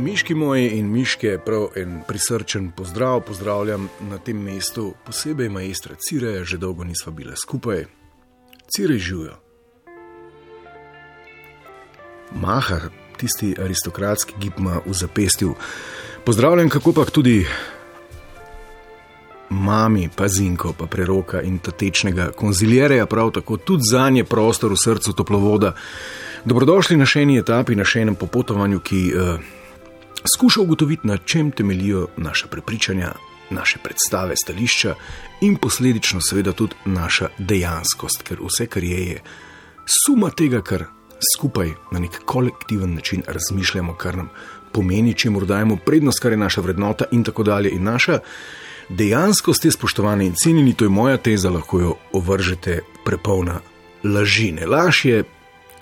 Miški moji in miške, prav en prisrčen pozdrav, pozdravljam na tem mestu, posebej maestra Cireja, že dolgo nisva bila skupaj. Cirej živijo. Maha, tisti aristokratski gib ima v zapestju. Pozdravljam, kako pa tudi mami, pa zinko, pa preroka in tatečnega konziljereja, prav tako tudi za nje prostor v srcu toplovoda. Dobrodošli na še eni etapi, na še enem popotovanju, ki uh, skuša ugotoviti, na čem temeljijo naše prepričanja, naše predstave, stališča in posledično, seveda, tudi naša dejanskost, ker vse, kar je, je suma tega, kar skupaj na nek kolektiven način razmišljamo, kar nam pomeni, če morda dajemo prednost, kar je naša vrednota in tako dalje. In naša dejanskost je spoštovane in cenjeni, to je moja teza, lahko jo ovržete prepolna lažine. Laž je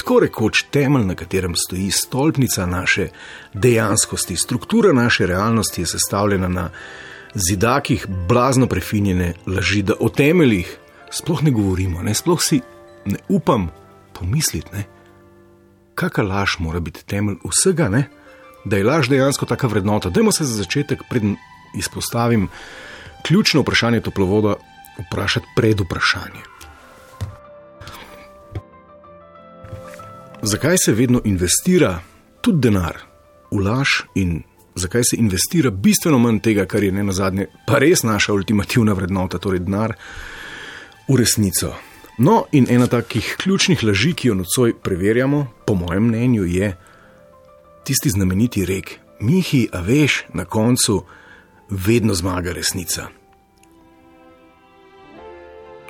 tako rekoč temelj, na katerem stoji stolpnica naše dejanskosti. Struktura naše realnosti je sestavljena na zidakih blazno prefinjene laži, da o temeljih sploh ne govorimo, ne sploh si ne upam pomisliti, ne. Kakšna laž mora biti temelj vsega, ne? da je laž dejansko taka vrednota. Dajmo se za začetek, preden izpostavim ključno vprašanje toplovoda, vprašati pred vprašanjem. Zakaj se vedno investira tudi denar v laž in zakaj se investira bistveno manj tega, kar je ne na zadnje, pa res naša ultimativna vrednota, torej denar v resnico. No, in ena takih ključnih laži, ki jo nocoj preverjamo, po mojem mnenju, je tisti znameniti rek: Mihi, a veš, na koncu vedno zmaga resnica.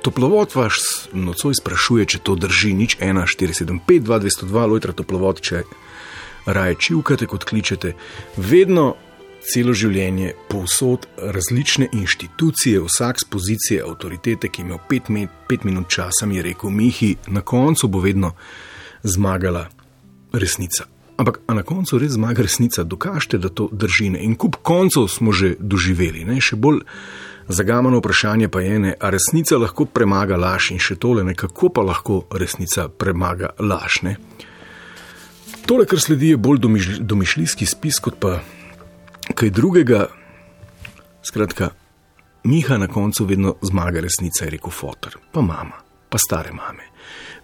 Toplovod vas nocoj sprašuje, če to drži, nič 1, 4, 7, 5, 2, 202, lojtra toplovod, če raje čivkate kot kličete. Vedno, celo življenje, povsod različne inštitucije, vsak z pozicije avtoritete, ki ima 5 minut časa, mi je rekel: Mihi, na koncu bo vedno zmagala resnica. Ampak na koncu res zmaga resnica, dokažite, da to drži. In kup koncev smo že doživeli, ne? še bolj. Zagamano vprašanje pa je, ne, ali resnica lahko premaga laž in še tole, ne, kako pa lahko resnica premaga laž. Ne. Tole, kar sledi, je bolj domišljijski spis kot pa kaj drugega. Skratka, Miha na koncu vedno zmaga resnica, je rekel Fotor, pa mama, pa stare mame.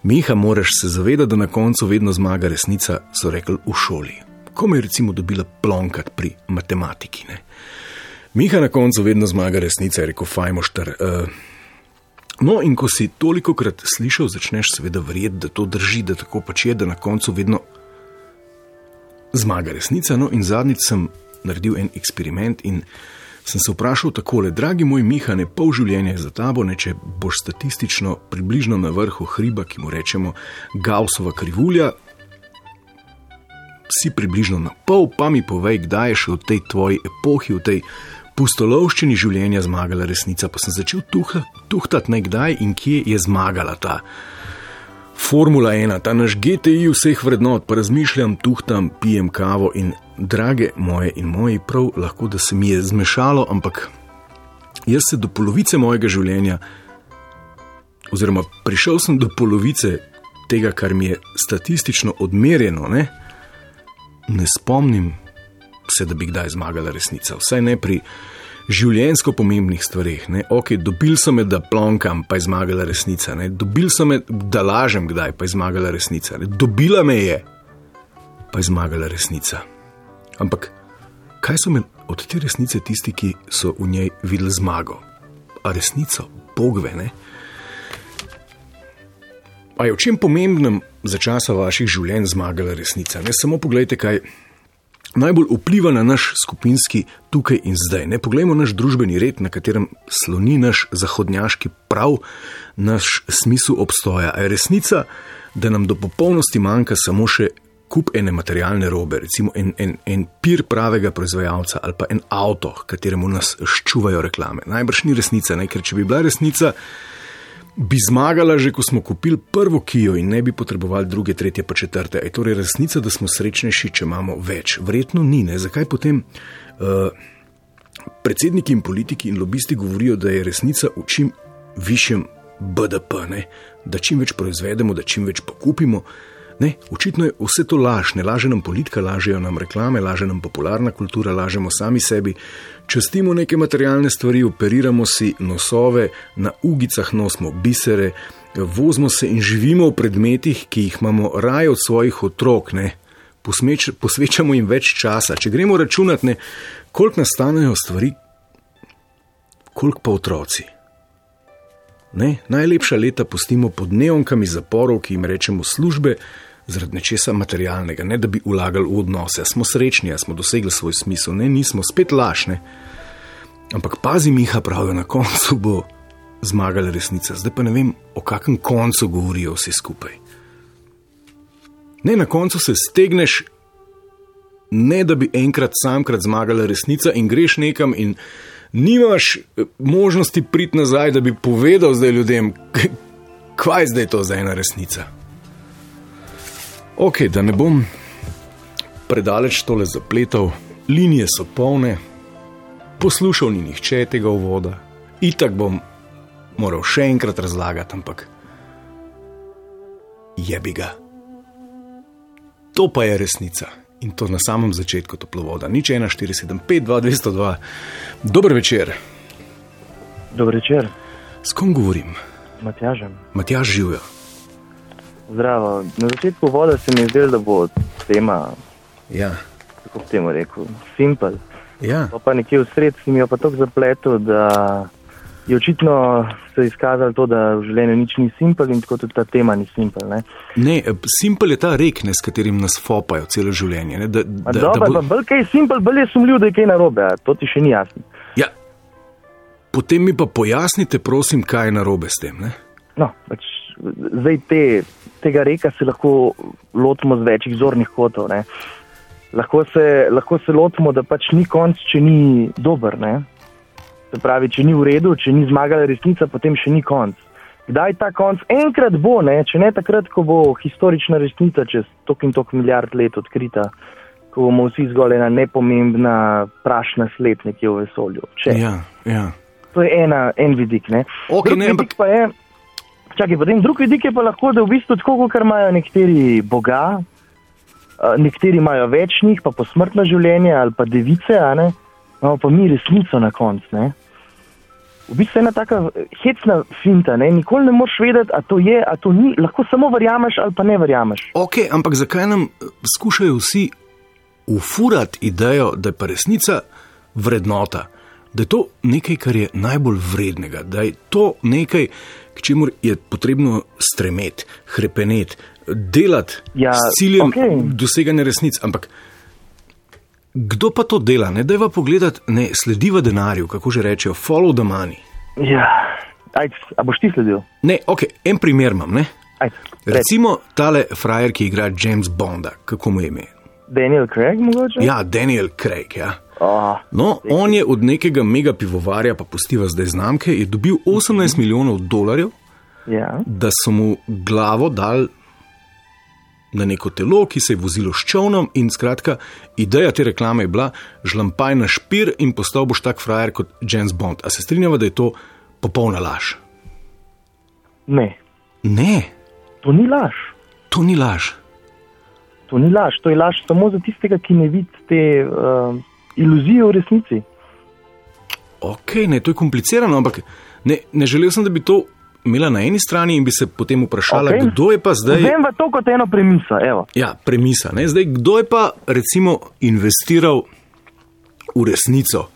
Miha, moraš se zavedati, da na koncu vedno zmaga resnica, so rekli v šoli. Ko me je recimo dobila plonkat pri matematiki. Ne. Miha na koncu vedno zmaga resnica, je rekel Fajmošter. Uh, no, in ko si toliko krat slišal, začneš seveda verjeti, da to drži, da tako pač je, da na koncu vedno zmaga resnica. No, in zadnjič sem naredil en eksperiment in sem se vprašal takole, dragi moj Miha, ne pol življenja je za tabo, ne če boš statistično približno na vrhu hriba, ki mu rečemo Gaussova krivulja. Si približno na pol, pa mi povej, kdaj je še v tej tvoji epohi, v tej pustolovščini življenja zmagala resnica, pa sem začel tuhtati nekdaj in kje je zmagala ta. Formula 1, ta naš GTI vseh vrednot, pa razmišljam, tuhtam, pijem kavo in drage moje in moji, prav lahko da se mi je zmešalo, ampak jaz se do polovice mojega življenja, oziroma prišel sem do polovice tega, kar mi je statistično odmerjeno, ne, ne spomnim se, da bi kdaj zmagala resnica. Vsaj ne pri življenjsko pomembnih stvarih. Ok, dobil sem me, da plonkam, pa je zmagala resnica. Ne? Dobil sem me, da lažem kdaj, pa je zmagala resnica. Ne? Dobila me je, pa je zmagala resnica. Ampak kaj so me od te resnice tisti, ki so v njej videli zmago? A resnico, bogve, ne? A je v čem pomembnem za časa vaših življenj zmagala resnica? Ne samo pogledajte, kaj najbolj vpliva na naš skupinski tukaj in zdaj. Ne poglejmo naš družbeni red, na katerem sloni naš zahodnjaški prav, naš smisel obstoja. A je resnica, da nam do popolnosti manjka samo še kup ene materialne robe, recimo en, en, en pir pravega proizvajalca ali pa en avto, kateremu nas ščuvajo reklame. Najbrž ni resnica, ne? ker če bi bila resnica, bi zmagala že, ko smo kupili prvo kijo in ne bi potrebovali druge, tretje, pa četrte. Je torej resnica, da smo srečnejši, če imamo več? Verjetno ni. Ne? Zakaj potem uh, predsedniki in politiki in lobisti govorijo, da je resnica v čim višjem BDP, ne? da čim več proizvedemo, da čim več pokupimo? Ne, očitno je vse to laž, ne laže nam politika, lažejo nam reklame, laže nam popularna kultura, lažemo sami sebi, častimo neke materialne stvari, operiramo si nosove, na ugicah nosimo bisere, vozimo se in živimo v predmetih, ki jih imamo raje od svojih otrok, ne, Posmeč, posvečamo jim več časa. Če gremo računati, koliko nastanejo stvari, koliko pa otroci. Ne, najlepša leta pustimo pod neonkami zaporov, ki jim rečemo službe, zaradi nečesa materialnega, ne da bi ulagali v odnose. Smo srečni, smo dosegli svoj smisel, ne nismo spet lažne. Ampak pazi, Miha, pravijo, na koncu bo zmagala resnica. Zdaj pa ne vem, o kakšnem koncu govorijo vsi skupaj. Ne, na koncu se stegneš, ne da bi enkrat samkrat zmagala resnica in greš nekam in nimaš eh, možnosti priti nazaj, da bi povedal zdaj ljudem, kaj je zdaj to za ena resnica. Ok, da ne bom predaleč tole zapletal, linije so polne, poslušal ni nihče tega uvoda, itak bom moral še enkrat razlagati, ampak je bi ga. To pa je resnica in to na samem začetku toplovoda. Nič 1, 4, 7, 5, 2, 202. Dober večer. Dober večer. S kom govorim? Matjažem. Matjaž živijo. Zdravo. Na začetku voda se mi je zdelo, da bo tema, Ja. kako bi temu rekel, simpel. Ja. Pa, pa nekje v sred si mi jo pa tako zapletel, da je očitno se izkazalo to, da v življenju nič ni simpel in tako tudi ta tema ni simpel. Ne? Ne, simpel je ta rek, ne, s katerim nas fopajo celo življenje. Ne, da, da, Dobro, bo- pa bolj kaj je simpel, bolj je sumljiv, da je kaj narobe, a to ti še ni jasno. ja. Potem mi pa pojasnite, prosim, kaj je narobe s tem. Ne? No, pač zdaj te, tega reka se lahko lotimo z večjih zornih kotov. Ne? Lahko se, lahko se lotimo, da pač ni konc, če ni dober. Ne? Se pravi, če ni v redu, če ni zmagala resnica, potem še ni konc. Kdaj ta konc? Enkrat bo, ne? če ne takrat, ko bo historična resnica čez tok in tok milijard let odkrita, ko bomo vsi zgolj ena nepomembna prašna sled nekje v vesolju. Če. Ja, ja. To je ena, en vidik. Ne? Ok, Drug ne, vidik ampak- pa je, čakaj, potem drug vidik je pa lahko, da v bistvu tako, kot imajo nekateri boga, a, nekateri imajo več njih, pa posmrtno življenje ali pa device, imamo pa mi resnico na koncu. V bistvu je ena taka hecna finta, ne? nikoli ne moreš vedeti, a to je, a to ni, lahko samo verjameš ali pa ne verjameš. Ok, ampak zakaj nam eh, skušajo vsi ufurati idejo, da je pa resnica vrednota, da je to nekaj, kar je najbolj vrednega, da je to nekaj, k čemu je potrebno stremeti, hrepeneti, delati Ja, s ciljem okej. doseganja resnic. Ampak kdo pa to dela? Ne dajva pogledati, ne slediva denarju, kako že rečejo, follow the money. Ja, ajde, a boš ti sledil? Ne, ok, en primer imam. Ne? Reči. Recimo tale frajer, ki igra James Bonda, kako mu je ime? Daniel Craig mogoče? Ja, Daniel Craig. Ja. No, on je od nekega mega pivovarja, pa postiva zdaj znamke, je dobil 18 milijonov dolarjev, ja. da so mu glavo dal na neko telo, ki se je vozilo s čovnom. In skratka, ideja te reklame je bila: žlampaj na špir in postal boš tak frajer kot James Bond. A se strinjava, da je to popolna laž? Ne, Ne, to ni laž. to ni laž. To ni laž, to je laž samo za tistega, ki ne vidi te uh, iluzije v resnici. Ok, ne, to je komplicirano, ampak ne, ne želel sem, da bi to imela na eni strani in bi se potem vprašala, Okej. kdo je pa zdaj. Vem pa to kot eno premiso. Evo. Ja, premisa. Ne? Zdaj, kdo je pa recimo investiral v resnico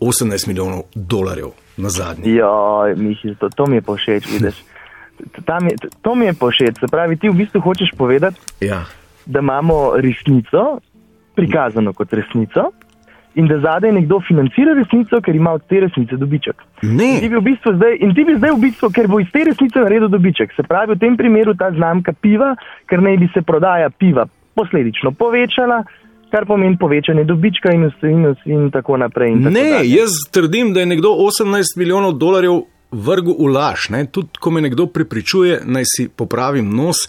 18 milijonov dolarjev na zadnji? Joj, Mihi, to, to mi je pa všeč, vidiš. Tam je, to mi je pa všeč. Se pravi, ti v bistvu hočeš povedati, Ja. da imamo resnico, prikazano kot resnico, in da zadaj nekdo financira resnico, ker ima od te resnice dobiček. In Ne, ti bi v bistvu zdaj, in ti bi zdaj v bistvu, ker bo iz te resnice naredil dobiček. Se pravi, v tem primeru ta znamka piva, ker naj bi se prodaja piva posledično povečala, kar pomeni povečanje dobička in, in, in tako naprej. In tako Ne, dalje. jaz trdim, da je nekdo 18 milijonov dolarjev vrgel v laž. Ne? Tudi, ko me nekdo prepričuje, naj si popravim nos,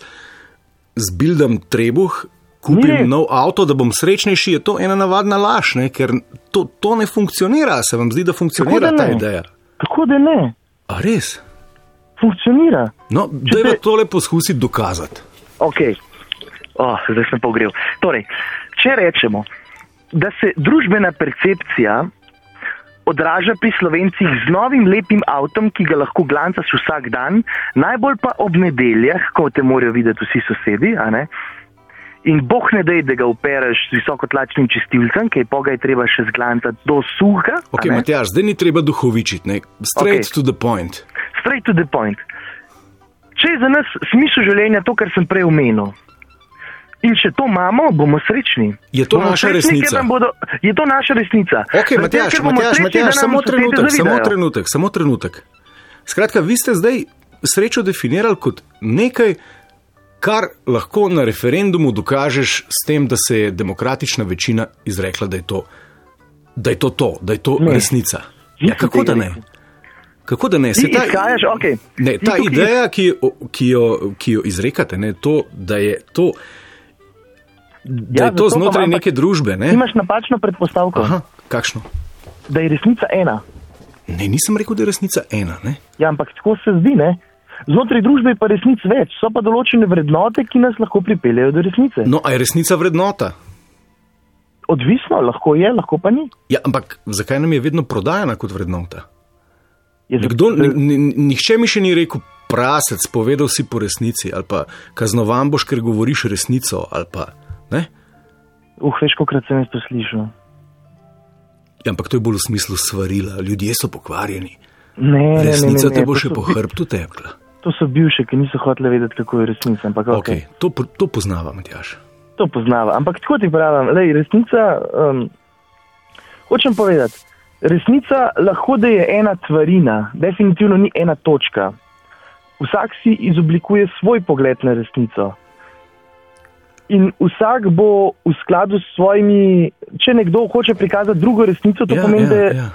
zbildam trebuh, kupim res. nov avto, da bom srečnejši, je to ena navadna laž, ne? ker to, to ne funkcionira. Se vam zdi, da funkcionira Kako da ta ne? ideja? Kako da ne? A res? Funkcionira. No, da te- je tole poskusiti dokazati. Ok, oh, zdaj sem pogrel. Torej, če rečemo, da se družbena percepcija odraža pri slovencih z novim lepim avtom, ki ga lahko glancaš vsak dan, najbolj pa ob nedeljah, ko te morajo videti vsi sosedi. In boh ne dej, da ga opereš z visokotlačnim čistilcem, ki je pa ga je treba še zglancati do suha. Ok? Matjaž, zdaj ni treba duhovičiti, ne? straight okay. to the point. straight to the point. Če je za nas smisel življenja to, kar sem prej omenil, in če to imamo, bomo srečni. Je to Bomo naša srečni, resnica? Bodo, je to naša resnica. Ok, Zaradi Matjaž, Matjaž, Matjaž, nam samo trenutek, samo trenutek, samo trenutek. Skratka, vi ste zdaj srečo definirali kot nekaj, kar lahko na referendumu dokažeš s tem, da se je demokratična večina izrekla, da je to, da je to, to da je to Ne. resnica. Ja, kako da ne? Kako da ne? Se ta- izhajaš, okej. Ne, ta ideja, ki ki jo, ki jo izrekate, ne, to, da je to, da Ja, je to pa znotraj ampak- neke družbe. Ne? imaš napačno predpostavko, Aha, kakšno? da je resnica ena. Ne, nisem rekel, da je resnica ena. Ne? Ja, ampak tako se zdi, ne? Znotraj družbe je pa resnic več, so pa določene vrednote, ki nas lahko pripeljejo do resnice. No, a je resnica vrednota? Odvisno, lahko je, lahko pa ni. Ja, ampak zakaj nam je vedno prodajana kot vrednota? Je Nekdo, zato- ni, ni, nihče mi še ni rekel, prasec, povedal si po resnici, ali pa kaznovan boš, ker govoriš resnico. Pa, ne? Uh, veš, kolikrat sem jaz to slišal. ja, ampak to je bolj v smislu svarila, ljudje so pokvarjeni. Ne, ne, ne, Resnica ne, ne, te bo še so po hrbtu tepla. To so bivše, ki niso hoteli vedeti, kako je resnica. Ampak, okay. Okay, to, to poznavam, Matjaš. To poznava. Ampak tako ti pravim, lej, resnica. Um, hočem povedati, resnica lahko da je ena tvarina, definitivno ni ena točka. Vsak si izoblikuje svoj pogled na resnico. In vsak bo v skladu s svojimi, če nekdo hoče prikazati drugo resnico, to Ja, pomeni, ja, da ja.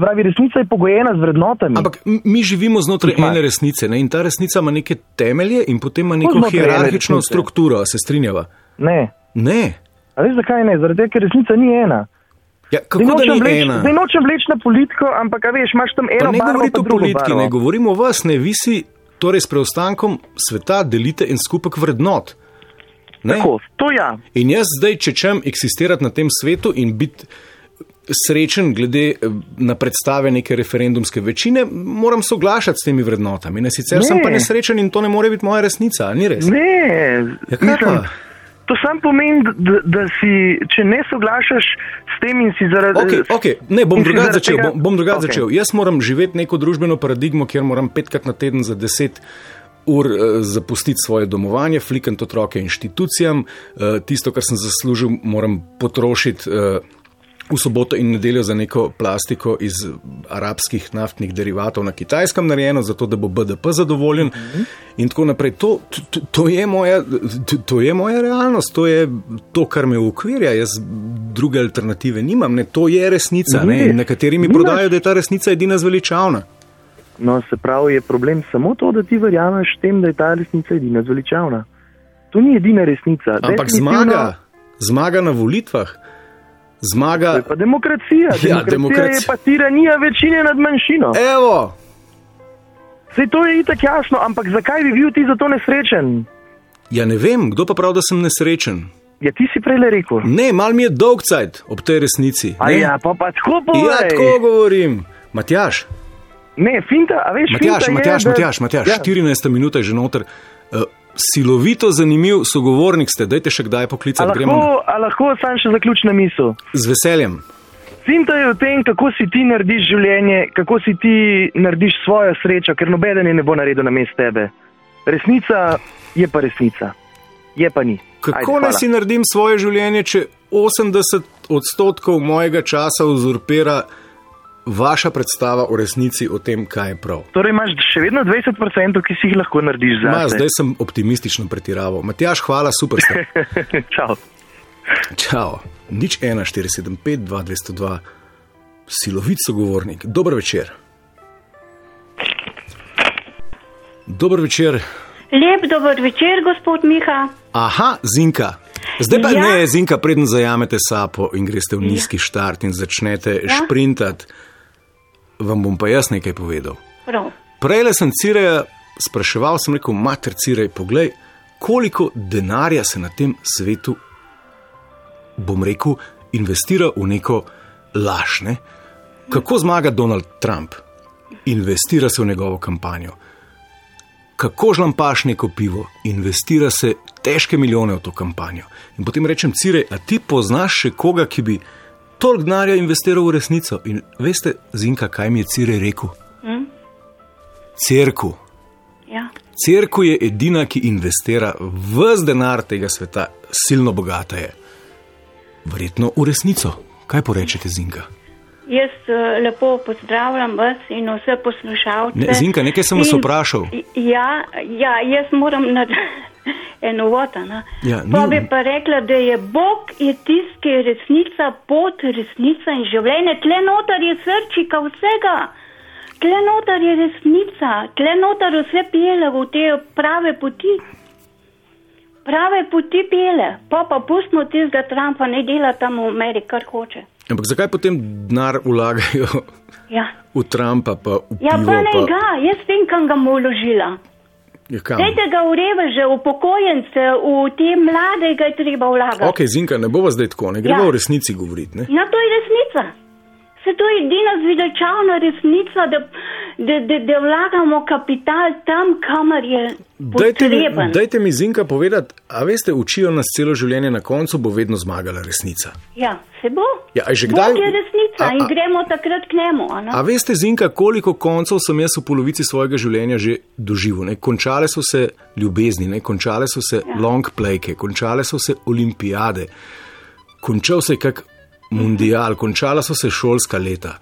Se pravi, resnica je pogojena z vrednotami. Ampak mi živimo znotraj Imaš. ene resnice ne? in ta resnica ima neke temelje in potem ima neko hierarhično strukturo, se strinjava. Ne. Ne. A veš zakaj ne? Zaradi tega, ker resnica ni ena. Ja, Zdaj kako da nočem ni vleč- ena? Zdaj nočem vleči na politiko, ampak veš, imaš tam Pa eno ne barvo, govorite pa o politiki, barvo. ne govorimo o vas, ne vi si torej s preostankom sveta delite en skupek vrednot. Ne? Tako, to ja. In jaz zdaj, če čem eksistirati na tem svetu in biti srečen glede eh, na predstave neke referendumske večine, moram soglašati s temi vrednotami. Ne, sicer Ne. sem pa nesrečen in to ne more biti moja resnica, ni res? Ne, Ja, pa? to sam pomeni, da, da si, če ne soglašaš s tem in si zaradi Okay, okay. Ne, bom drugače začel. tega- Bom, bom drugače Okej. začel. Jaz moram živeti neko družbeno paradigmo, kjer moram petkrat na teden za deset ur uh, zapustiti svoje domovanje, flikati otroke inštitucijam, uh, tisto, kar sem zaslužil, moram potrošiti. V soboto in nedeljo za neko plastiko iz arabskih naftnih derivatov na kitajskem narejeno, zato da bo BDP zadovoljen. Mm -hmm. In tako naprej. To, to, to, je moja, to, to je moja realnost, to je to, kar me ukvirja. Jaz druge alternative nimam, ne? to je resnica. Ne? In nekateri mi Nimaš. prodajajo, da je ta resnica edina zveličavna. No, se pravi, je problem samo to, da ti verjameš tem, da je ta resnica edina zveličavna. To ni edina resnica. Ampak Definitivno- zmaga, zmaga na volitvah, zmaga. To je pa demokracija. Ja, Demokracija je demokracija. pa tiranija večine nad manjšino. Evo, Sej to je itak jasno, ampak zakaj bi bil ti zato nesrečen? ja ne vem, kdo pa pravi, da sem nesrečen. Ja, ti si prej rekel. Ne, mal mi je dolg cajt ob tej resnici. A ne? ja, pa pa tako povej. Ja, tako govorim. Matjaš, Ne, finta, a veš, Matjaš, finta Matjaš, je, da- Matjaš, Matjaš Ja. 14 minuta je že noter. Uh, silovito zanimiv sogovornik ste, dajte še kdaj A poklicati. Gremo lahko, a lahko sam še zaključna misel. z veseljem. Finta je v tem, kako si ti narediš življenje, kako si ti narediš svojo srečo, ker nobeden je ne bo naredil na mestu tebe. Resnica je pa resnica. Je pa ni. Kako Ajde, naj si naredim svoje življenje, če 80 odstotkov mojega časa uzurpira vaša predstava o resnici o tem, kaj je prav? Torej imaš še vedno 20%, ki si jih lahko narediš za Ma, sebe. zdaj sem optimistično pretiraval. Matjaš, hvala, super ste. Čau. Čau. Nič 1, 475, 2, 202, silovit sogovornik. Dober večer. Dober večer. Lep dober večer, gospod Miha. Aha, Zinka. Zdaj pa Ja. ne, Zinka, preden zajamete sapo in greste v nizki štart in začnete Ja. šprintati, vam bom pa jaz nekaj povedal. Prav. Prej sem Cireja spraševal, sem rekel, mater Cirej, poglej, koliko denarja se na tem svetu, bom rekel, investira v neko laž. Ne? Kako zmaga Donald Trump? Investira se v njegovo kampanjo. Kako žlampaš neko pivo, investira se težke milijone v to kampanjo. In potem rečem, Cirej, a ti poznaš še koga, ki bi toliko denarja investiral v resnico? In veste, Zinka, kaj mi je Cirej rekel? Hm? Cerku. Ja. Cerku je edina, ki investira vse denar tega sveta, silno bogata je. Verjetno v resnico. Kaj porečete, Zinka? Jaz uh, lepo pozdravljam vas in vse poslušalce. Ne, Zinka, nekaj sem vas In- vprašal. Ja, ja, jaz moram narediti eno vota. ne. Ja, pa bi pa rekla, da je Bog je tisti, ki je resnica, pot, resnica in življenje. Tle notar je srčika vsega. Tle notar je resnica, tle notar vse pele v te prave poti. Prave poti pele, pa pa pustimo tistega Trumpa, ne dela tam v Ameriki, kar hoče. Ampak zakaj potem denar vlagajo Ja, v Trumpa, pa v ja pivo? pa ne pa... ga, jaz vem, kam ga bomo vložila. Ja? Dajte ga v reveže, v pokojence, v te mlade ga je treba vlagati. Ok, Zinka, ne bova zdaj tako, ne gremo Ja. v resnici govoriti. Ne? No, to je resnica. Se to je edina zveličavna resnica, da, da, da, da vlagamo kapital tam, kamor je Dajte mi, potreben. dajte mi, Zinka, povedati, a veste, učijo nas celo življenje, na koncu bo vedno zmagala resnica. Ja, se bo. Ja, že kdaj- Bog je resnica A- in a- gremo takrat k njemu. A veste, Zinka, koliko koncev sem jaz v polovici svojega življenja že doživel? Ne? Končale so se ljubezni, ne? končale so se ja. long playke, končale so se olimpijade, končal se je kak mundial, končala so se šolska leta.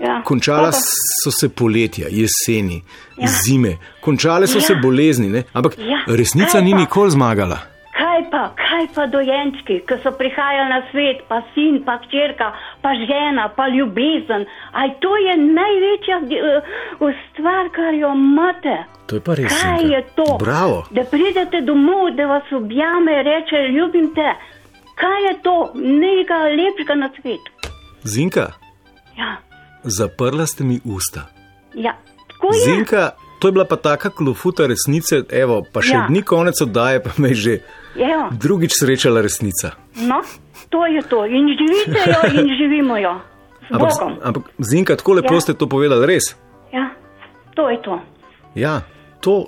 Ja. Končala pa- so se poletja, jeseni, ja. Zime, končale so ja. se bolezni, ne? ampak ja. Resnica ni nikoli zmagala. Kaj pa, kaj pa dojenčki, ki so prihajali na svet, pa sin, pa hčerka, pa žena, pa ljubezen. Aj to je največja uh, stvar, kar jo imate. To je pa res. Kaj je to? Bravo. Da pridete domov, da vas objame reče: Ljubim te. Kaj je to? Nekaj lepšega na svetu. Zinka, Ja, zaprla ste mi usta. ja. tako je. Zinka, to je bila pa taka klofuta resnice, evo, pa še ja. Ja. ni konec oddaje, pa me je že Evo, drugič srečala resnica. no, to je to. In živite jo, in živimo jo. Ampak, ampak Zinka, tako lepo ja. Ste to povedali, res. Ja, to je to. Ja, to.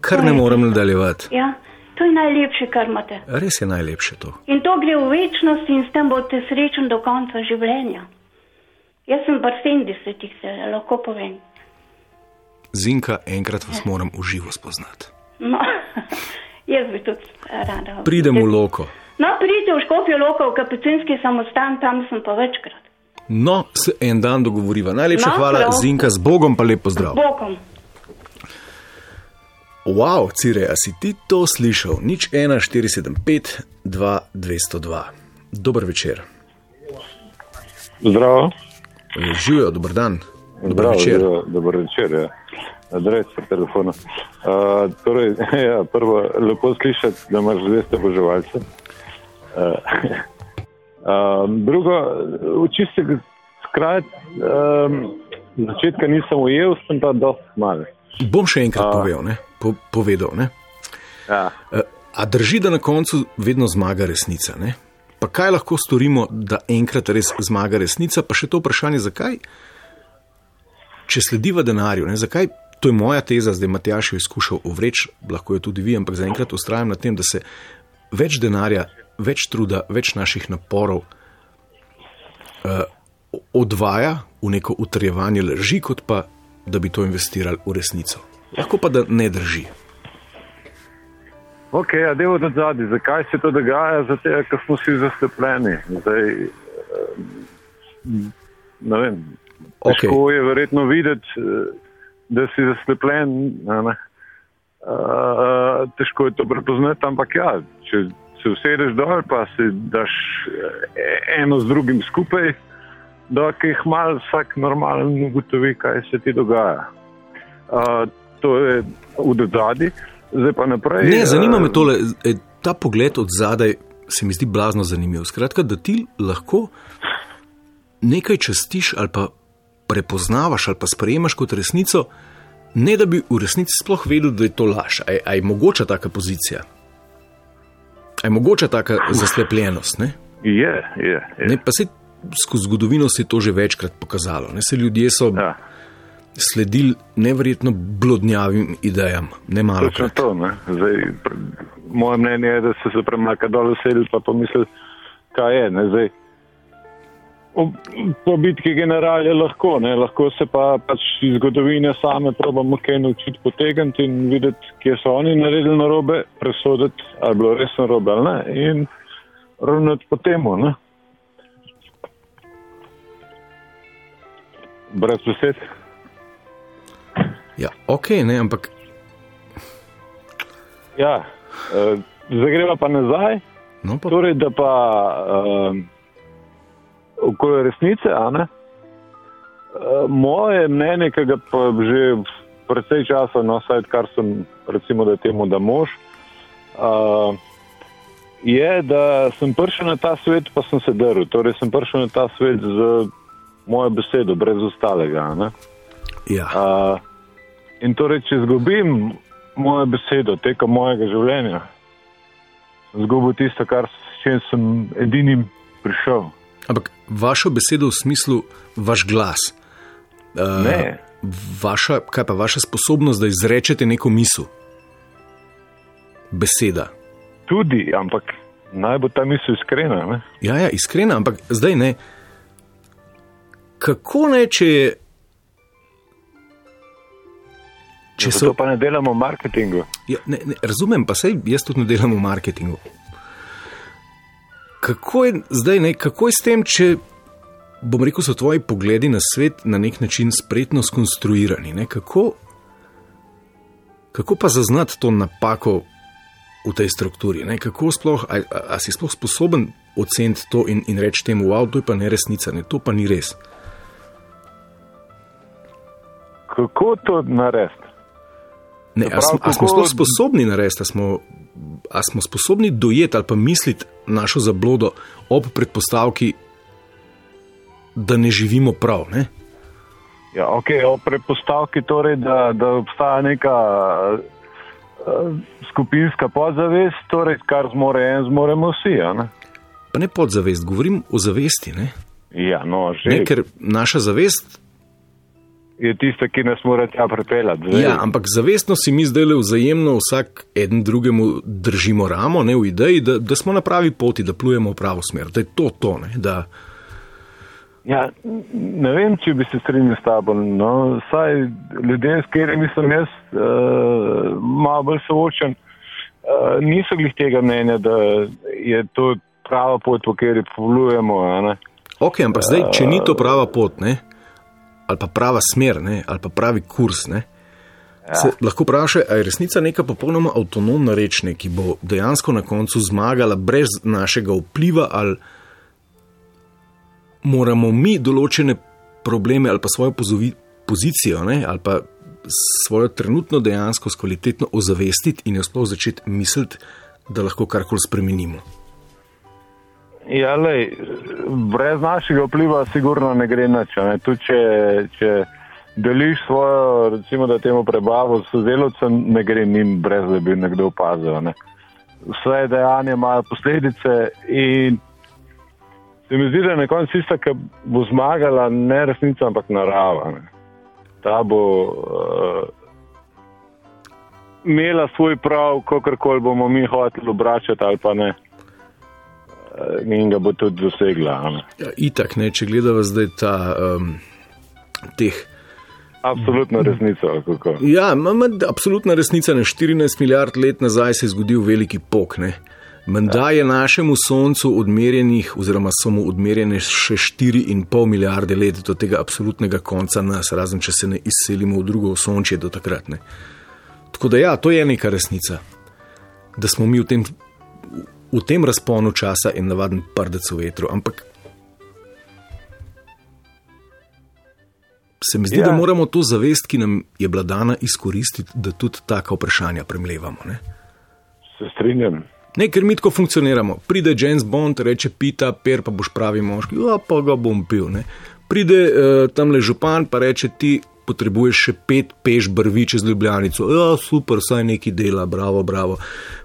Kar To ne morem tisto. nadaljevati. Ja, to je najlepše, kar imate. Res je najlepše to. In to gre v večnost in s tem boste srečni do konca življenja. Jaz sem pa 70, se lahko povem. Zinka, enkrat vas moram v živo spoznati. No, jaz bi tudi rada. Pridem v loko. No, pridite v Škofijo Loko, v kapucinski samostan, tam sem pa večkrat. No, se en dan dogovoriva. Najlepša No, hvala, prav. Zinka, z Bogom pa lep pozdrav. Bokom. Wow, Cire, a si ti to slišal? Nič 1, 475, 2, 202. Dober večer. Zdravo. Živijo, dober dan. Dober Zdravo, večer. zdravo, dober večer. Ja. Adres po telefonu. Uh, torej, ja, prvo, lepo slišati, da imaš zveste boževalce. Uh, uh, drugo, čistega skrat, um, začetka nisem ujel, sem pa dosti mal. Bom še enkrat A. povedal. Ne? Po, povedal ne? Ja. Eh, A drži, da na koncu vedno zmaga resnica? Ne? Pa kaj lahko storimo, da enkrat res zmaga resnica? Pa še to vprašanje, zakaj? Če slediva denarju, ne? zakaj? To je moja teza, zdaj Matjaš jo je skušal uvreči, lahko jo tudi vi, ampak zaenkrat ustrajam na tem, da se več denarja, več truda, več naših naporov uh, odvaja v neko utrjevanje laži, kot pa da bi to investirali v resnico. Lahko pa da ne drži. Ok, a devo od zadnji, zakaj se to dogaja? Zato, ker smo vsi zaslepljeni. Zdaj, eh, ne vem. Ok. Težko je verjetno videti, eh, da si zaslepljen. ne. Uh, težko je to prepoznati, ampak ja, če se usedeš dol, pa si daš eh, eno z drugim skupaj, da jih mal vsak normalen ugotovi, kaj se ti dogaja. Uh, to je v dodadi, zdaj pa naprej. Ne, zanima eh, me tole, e, ta pogled od zadaj se mi zdi blazno zanimiv. Skratka, da ti lahko nekaj častiš ali pa prepoznavaš ali pa sprejemaš kot resnico, ne da bi v resnici sploh vedel, da je to laž. A je, a je mogoča taka pozicija? A je mogoča taka zaslepljenost? Ne? Je, je. je. Ne, pa se skozi zgodovino se je to že večkrat pokazalo. Ne? Se ljudje so Ja. Sledili neverjetno blodnjavim idejam, ne malo. Točno to. Ne? Zdaj, moje mnenje je, da so se premaka dol usedli pa pomislili, kaj je. Ne? Zdaj, po bitki general je lahko, ne? lahko se pa pač iz zgodovine same probamo kaj naučiti potegniti in videti, kje so oni naredili narobe, presoditi, ali je bilo res narobe ali ne. In ravnati po temu. Ne? Brez besed. Ja, ok, ne, ampak Ja, uh, zdaj greva pa nazaj. no, pa, Torej, da pa um, okoli resnice, a ne? Uh, moje mnenje, ki ga pa že precej časa, no, vsaj kar sem, recimo, da temu da mož, uh, je, da sem prišel na ta svet, pa sem se drl. Torej, sem prišel na ta svet z mojo besedo, brez ostalega. Ne? ja. Uh, in torej, če izgubim mojo besedo tekom mojega življenja, zgubil tisto, kar s čim sem edinim prišel. Ampak vašo besedo v smislu vaš glas. Uh, Ne. Vaša, kaj pa vaša sposobnost, da izrečete neko misel? Beseda. Tudi, ampak naj bo ta misel iskrena. Ne? Ja, ja, iskrena, ampak zdaj ne. Kako ne, če je. Če so, pa ne delamo v marketingu. ja, ne, ne, razumem, pa sej jaz tudi ne delam v marketingu. Kako je zdaj, ne, kako je s tem, če bom rekel, so tvoji pogledi na svet na nek način spretno skonstruirani? Ne? Kako, kako pa zaznati to napako v tej strukturi? Ne? Kako sploh, a, a, a si sploh sposoben oceniti to in, in reči temu, wow, to je pa ne resnica, ne? to pa ni res. Kako to narediti? Ne, a, smo, pravi, a smo sploh sposobni narediti, a smo, a smo sposobni dojeti ali pa misliti našo zablodo ob predpostavki, da ne živimo prav. Ne? Ja, okay, o predpostavki, torej, da, da obstaja neka uh, skupinska podzavest, torej, kar zmore en, zmoremo vsi. a Ne? Pa ne podzavest, govorim o zavesti. Ne? Ja, no, že Ne, ker naša zavest, je tista, ki nas mora tja pripeljati. Zdaj, ja, ampak zavestno si mi zdaj le vzajemno vsak eden drugemu držimo ramo, ne v ideji, da, da smo na pravi poti, da plujemo v pravo smer. Da je to to. Ne? Da, Ja, ne vem, če bi se strinjal s tabo. No, saj ljudje, s katerimi sem jaz uh, malo bolj soočen, uh, niso glih tega mnenja, da je to prava pot, po kateri plujemo. ok, ampak zdaj, če ni to prava pot, ne? Ali pa prava smer, ne? ali pa pravi kurs. Ne? Se lahko vprašaj, ali je resnica neka popolnoma avtonomna reč, ne, ki bo dejansko na koncu zmagala brez našega vpliva, ali moramo mi določene probleme ali pa svojo pozovi, pozicijo ne, ali pa svojo trenutno dejansko kvalitetno ozavestiti in jo sploh začeti misliti, da lahko karkoli spremenimo. Ja, lej, brez našega vpliva, sigurno ne gre nič. Tudi če, če deliš svojo, recimo, da temu prebavo s sodelovcem, ne gre njim, brez da bi nekdo opazil. Ne. Vse dejanja imajo posledice in se mi zdi, da je na koncu tista, ki bo zmagala ne resnica, ampak narava. Ne. Ta bo uh, imela svoj prav, kakorkoli bomo mi hoteli obračati ali pa ne. Eh, In ga bo tudi dosegla. Ja, itak, ne, če gledamo zdaj ta um, teh. Absolutno resnico. ali kako. Ja, ma, ma, absolutna resnica. Ne, 14 milijard let nazaj se je zgodil veliki pok. Ne. Menda je našemu Soncu odmerjenih, oziroma so mu odmerjene še 4,5 milijarde let do tega absolutnega konca nas, razen če se ne izselimo v drugo sončje do takrat. Ne. Tako da ja, to je neka resnica, da smo mi v tem, v tem razponu časa en navaden prdec v vetru. Ampak se mi zdi, ja. da moramo to zavest, ki nam je bila dana, izkoristiti, da tudi taka vprašanja premlevamo. Ne? Se strinjam. Ne, ker mi tako funkcioniramo. Pride James Bond, reče: Pita, per pa boš pravi moški, ja, pa ga bom pil. Ne? Pride uh, tam le župan, pa reče: Ti potrebuješ še pet peš brvi čez Ljubljanico. Ja, super, saj neki dela, bravo, bravo.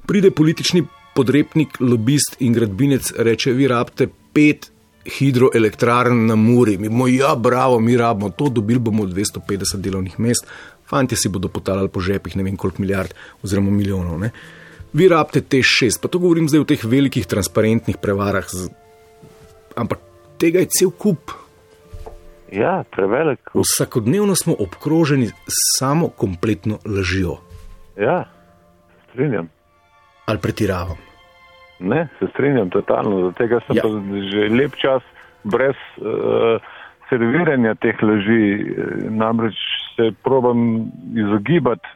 Pride politični podrepnik, lobist in gradbinec, reče: Vi rabite pet hidroelektrarn na Muri. Mi bomo, ja, bravo, mi rabimo to, dobili bomo 250 delovnih mest, fanti si bodo potalali po žepih ne vem koliko milijard oziroma milijonov. Ne. Vi rabite te šest, pa to govorim zdaj o teh velikih transparentnih prevarah, z... ampak tega je cel kup. Ja, prevelik. Kup. Vsakodnevno smo obkroženi samo kompletno lažjo. Ja, strinjam. Ali pretiravam? Ne, se strinjam totalno. Zato sem ja. že lep čas brez uh, serviranja teh laži. Namreč se probam izogibati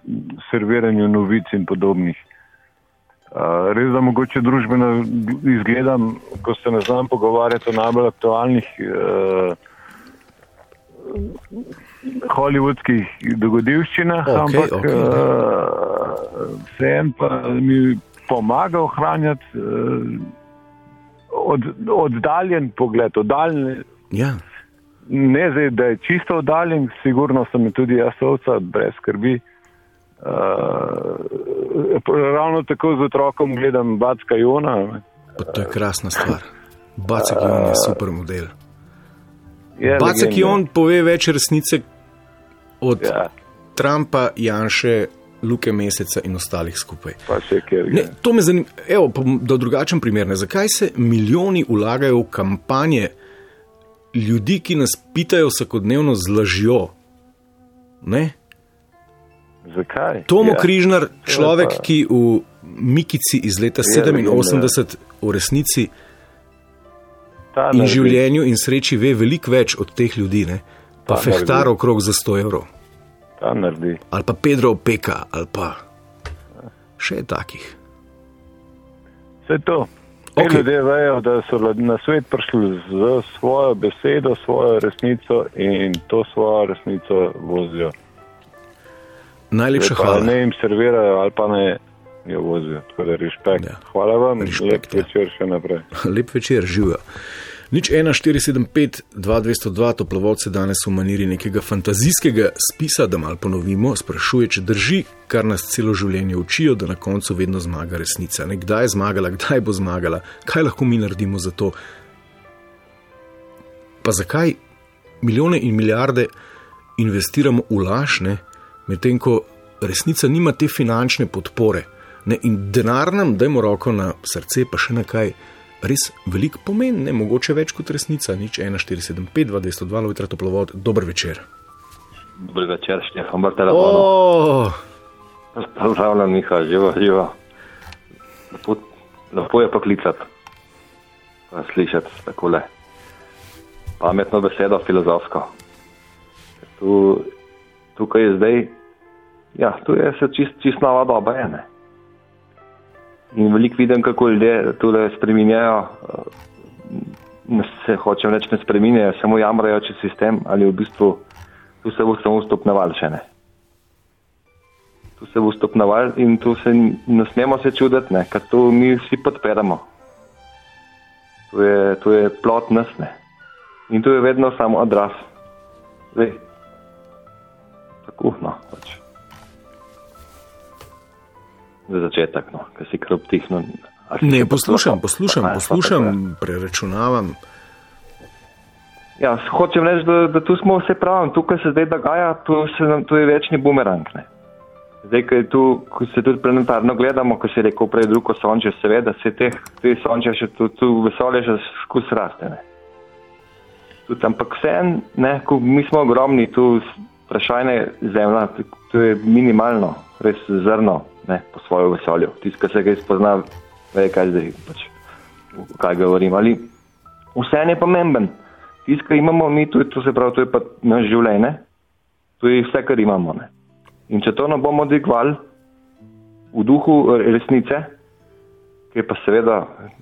serviranju novic in podobnih. Uh, res da mogoče družbeno izgledam, ko se ne znam pogovarjati o najbolj aktualnih uh, hollywoodskih dogodivščinah, okay, ampak okay. uh, vsem pa mi pomaga ohranjati uh, od, oddaljen pogled. Oddaljen, ja. Ne zdaj, da je čisto oddaljen, sigurno sem tudi jaz ovca, brez skrbi. Uh, ravno tako z otrokom gledam Backa Jona. Pa to je krasna stvar. Bacek Jon je super model. Bacek Jon pove več resnice od ja. Trumpa, Janša, Luke Meseca in ostalih skupaj. Ne, to me zanima, Evo, da drugačen primer. Ne? Zakaj se milijoni vlagajo v kampanje ljudi, ki nas pitajo vsakodnevno z lažjo? Ne? Zakaj? Tomo ja. Križnar, človek, pa... ki v Mikici iz leta 87 v resnici in življenju in sreči ve veliko več od teh ljudi, ne? pa fehtar okrog za 100 evrov ta naredi. Ali pa Pedro Peka, ali pa še takih. Vse to. Okay. Ljudje vejo, da so na svet prišli z svojo besedo, svojo resnico in to svojo resnico vozijo. Najlepša hvala. Ne jim servirajo ali pa ne jo vozijo. Tako da respekt. Ja. Hvala vam, respekt, lep ja. večer še naprej. Lep večer, živijo. Nič 1475, 2202, toplovodce danes v maniri nekega fantazijskega spisa, da malo ponovimo, sprašuje, če drži, kar nas celo življenje učijo, da na koncu vedno zmaga resnica. Ne, kdaj je zmagala, kdaj bo zmagala, kaj lahko mi naredimo za to. Pa zakaj milijone in milijarde investiramo v lažne, medtem ko resnica nima te finančne podpore. Ne, in denar nam, dajmo roko na srce, pa še nekaj res velik pomen, ne mogoče več kot resnica. Nič 1475, 202, lojtra toplovod, dober večer. Dober večer, Štefan, bar telefon. Oh. Pozdravljam, Miha, živo, živo. Lepo, lepo je poklicati, pa slišati tako le. Pametno besedo, filozofsko. Tu, tukaj je zdaj, ja, tu je se čist, čist nova doba, je ne. In veliko vidim, kako ljudje tukaj spremenjajo. Se hočem reči, ne spremenjajo, samo jamrajo čez sistem ali v bistvu tu se bo samo stopneval še ne. Tu se bo stopneval in tu se ne smemo se čuditi, ne, ker tu mi vsi podpiramo. Tu je, tu je plot nas ne. In tu je vedno samo odraz. Zdaj, tako, no, pač za začetek, no, ki si kar obtihno. Ne, poslušam, poslušam, poslušam, poslušam preračunavam. Ja, hočem reči, da, da tu smo vse pravi, tukaj se zdaj dogaja, tu, se tu je večni bumerang. Ne. Zdaj, ko, tu, ko se tudi planetarno gledamo, ko se je rekel prej drugo sonče, seveda se te, te sonče še tu, tu vesolje že skus raste. Ne. Tudi, ampak vse en, ko mi smo ogromni, tu vprašanje zemlja, tu je minimalno, res zrno ne, po svojo vesolju. Tisti, ki se ga izpozna ve, kaj zdaj, pač, kaj govorim. Ali vse je pomemben. Tisto, kar imamo mi, to, je, to se pravi, to je pa naš življenje, to je vse, kar imamo. Ne? In če to ne bomo dvigovali v duhu resnice, ki je pa seveda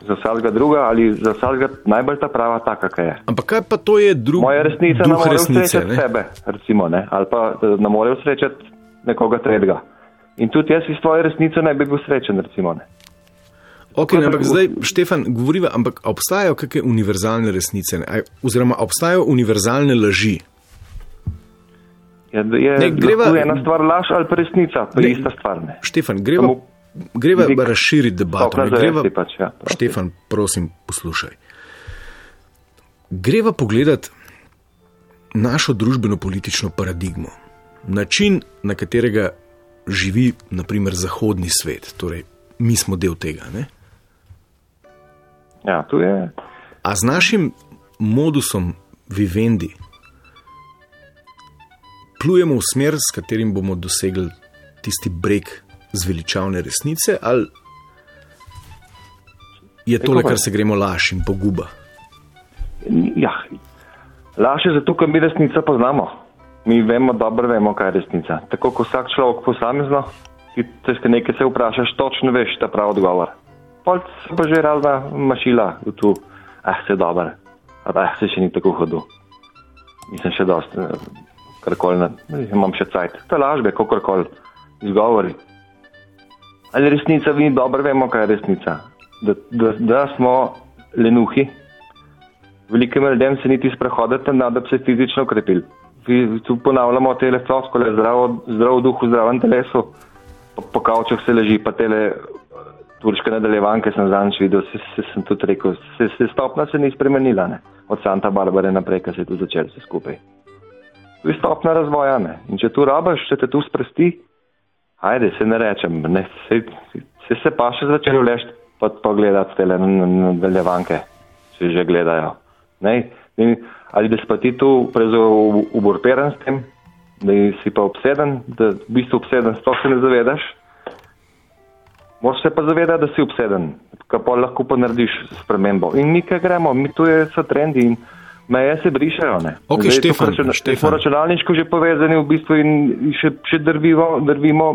za vsakega druga ali za vsakega najbolj ta prava, taka, kaj je. Ampak kaj pa to je drugo? Moja resnica ne more srečati sebe, recimo, ne? ali pa ne more srečati nekoga tretjega. In tudi jaz iz tvoje resnice ne bi bil srečen, recimo. Ne? Ok, ne, ampak zdaj, Štefan, govoriva, ampak obstajajo kakšne univerzalne resnice, ne? oziroma obstajajo univerzalne laži. Je, je, ne, greva, ena stvar laž ali pa resnica, pa ne, ista stvar. Ne. Štefan, greva, greva razširiti debato. Ne, greva, pač, ja, Štefan, prosim, poslušaj. Greva pogledati našo družbeno-politično paradigmo, način, na katerega živi, naprimer, zahodni svet. Torej, mi smo del tega. Ne? Ja, tu je. A z našim modusom vivendi plujemo v smer, s katerim bomo dosegli tisti breg zveličavne resnice, ali je to kar se gremo laž in poguba? Ja, laž je zato, ker mi resnico poznamo. Mi vemo, dobro vemo, kaj je resnica. Tako kot vsak človek posamezno, ti se nekaj se vprašaš, točno veš ta pravi odgovor. Pol se pa že razna mašila v tu, ah, se dobro, ah, se še ni tako hodil. Mislim, še dosti karkoli, imam še cajt. To je lažbe, kakorkoli, izgovori. Ali resnica, mi dobro vemo, kaj je resnica. Da, da, da smo lenuhi, velikim ljudem se niti sprehodite, da bi se fizično ukrepili. Tu ponavljamo te floskole, zdrav, zdrav duh v zdravem telesu, po, po kavčah se leži, pa tele turške nadaljevanke sem zadnjič videl, se, se, sem tudi rekel, se, se stopna se ni spremenila, ne? od Santa Barbare naprej, ko se je tu začelo vse skupaj to je stopna razvoja. Ne? In če tu rabaš, če te tu spresti, ajde, se ne rečem, ne, se, se, se pa še začelo lešti, pa pogledati te nadaljevanke, če že gledajo. Ne? In, ali da si pa ti tu uborperen s tem, da si pa obseden, da v bistvu obseden, sploh se ne zavedaš. Moraš se pa zavedati, da si obseden, kako lahko pa narediš spremembo. In mi, kaj gremo, mi tu je so trendi. In, Meje se brišajo. Okay, Zdaj, Štefan, računa, Štefan. računalniško že povezani v bistvu in še, še drvimo, drvimo,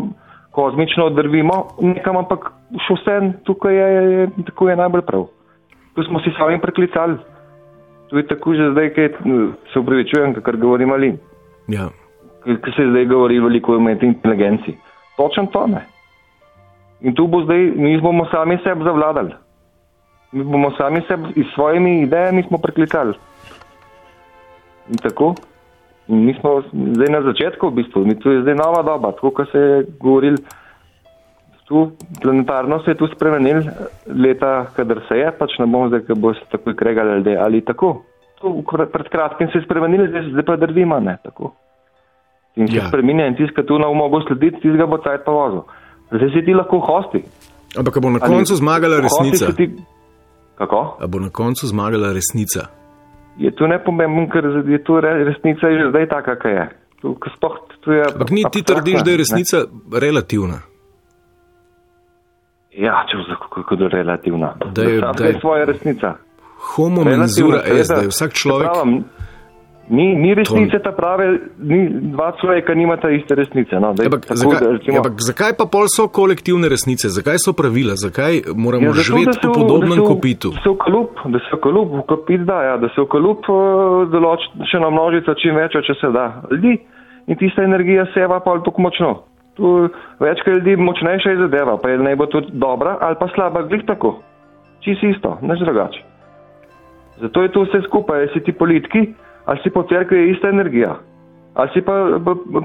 kozmično drvimo, nekam, ampak še vse tukaj je, je, tako je najbolj prav. Tu smo si sami preklicali. Tu je tako že zdaj, kaj se upravičujem, kar govorim ali. Ja. Ker se zdaj govori veliko o umetni inteligenci. Točen to ne. In tu bo zdaj, mi bomo sami sebi zavladali. Mi bomo sami sebi s svojimi idejami smo preklicali. In tako. In mi smo zdaj na začetku, v bistvu, mi tu je zdaj nova doba, tako kot se je govoril. Tu planetarno se je tu spremenil leta, kadar se je, pač ne bomo zdaj, ko bo se tako kregali ljudje ali tako. Tu pred kratkim se je spremenil, zdaj, zdaj pa drvima, ne tako. In se ja. spremenja in tiska tu na umogo slediti, tiska bo cajt pa vozil. Zdaj si ti lahko hosti. Ampak bo na koncu zmagala resnica. Ti... Kako? A bo na koncu zmagala resnica je to nepomembno, ker je to resnica že zdaj taka, kakor je. Ampak ni ti trdiš, da je resnica ne? relativna. Ja, če vse kako je relativna. Da je, da je svoja resnica. Homo menzura es, da je vsak človek. Pravim, Ni, ni resnice ta prave, ni dva človeka, nimata iste resnice. No, daj, jabak, tako, zakaj, recimo, jabak, zakaj pa pol so kolektivne resnice, zakaj so pravila, zakaj moramo ja, živeti po podobnem da kopitu? Da se v kalup, da se kalup, v kopit da, ja, da se v kalup uh, določ še na množica čim več, če se da. Ljudi in tista energija seva pa ali tako močno. Tu večkrat ljudi močnejša je zadeva, pa je naj bo tudi dobra ali pa slaba, glih tako. Čisi isto, neč drugače. Zato je to vse skupaj, si ti politiki ali si po cerkvi je ista energija, ali si pa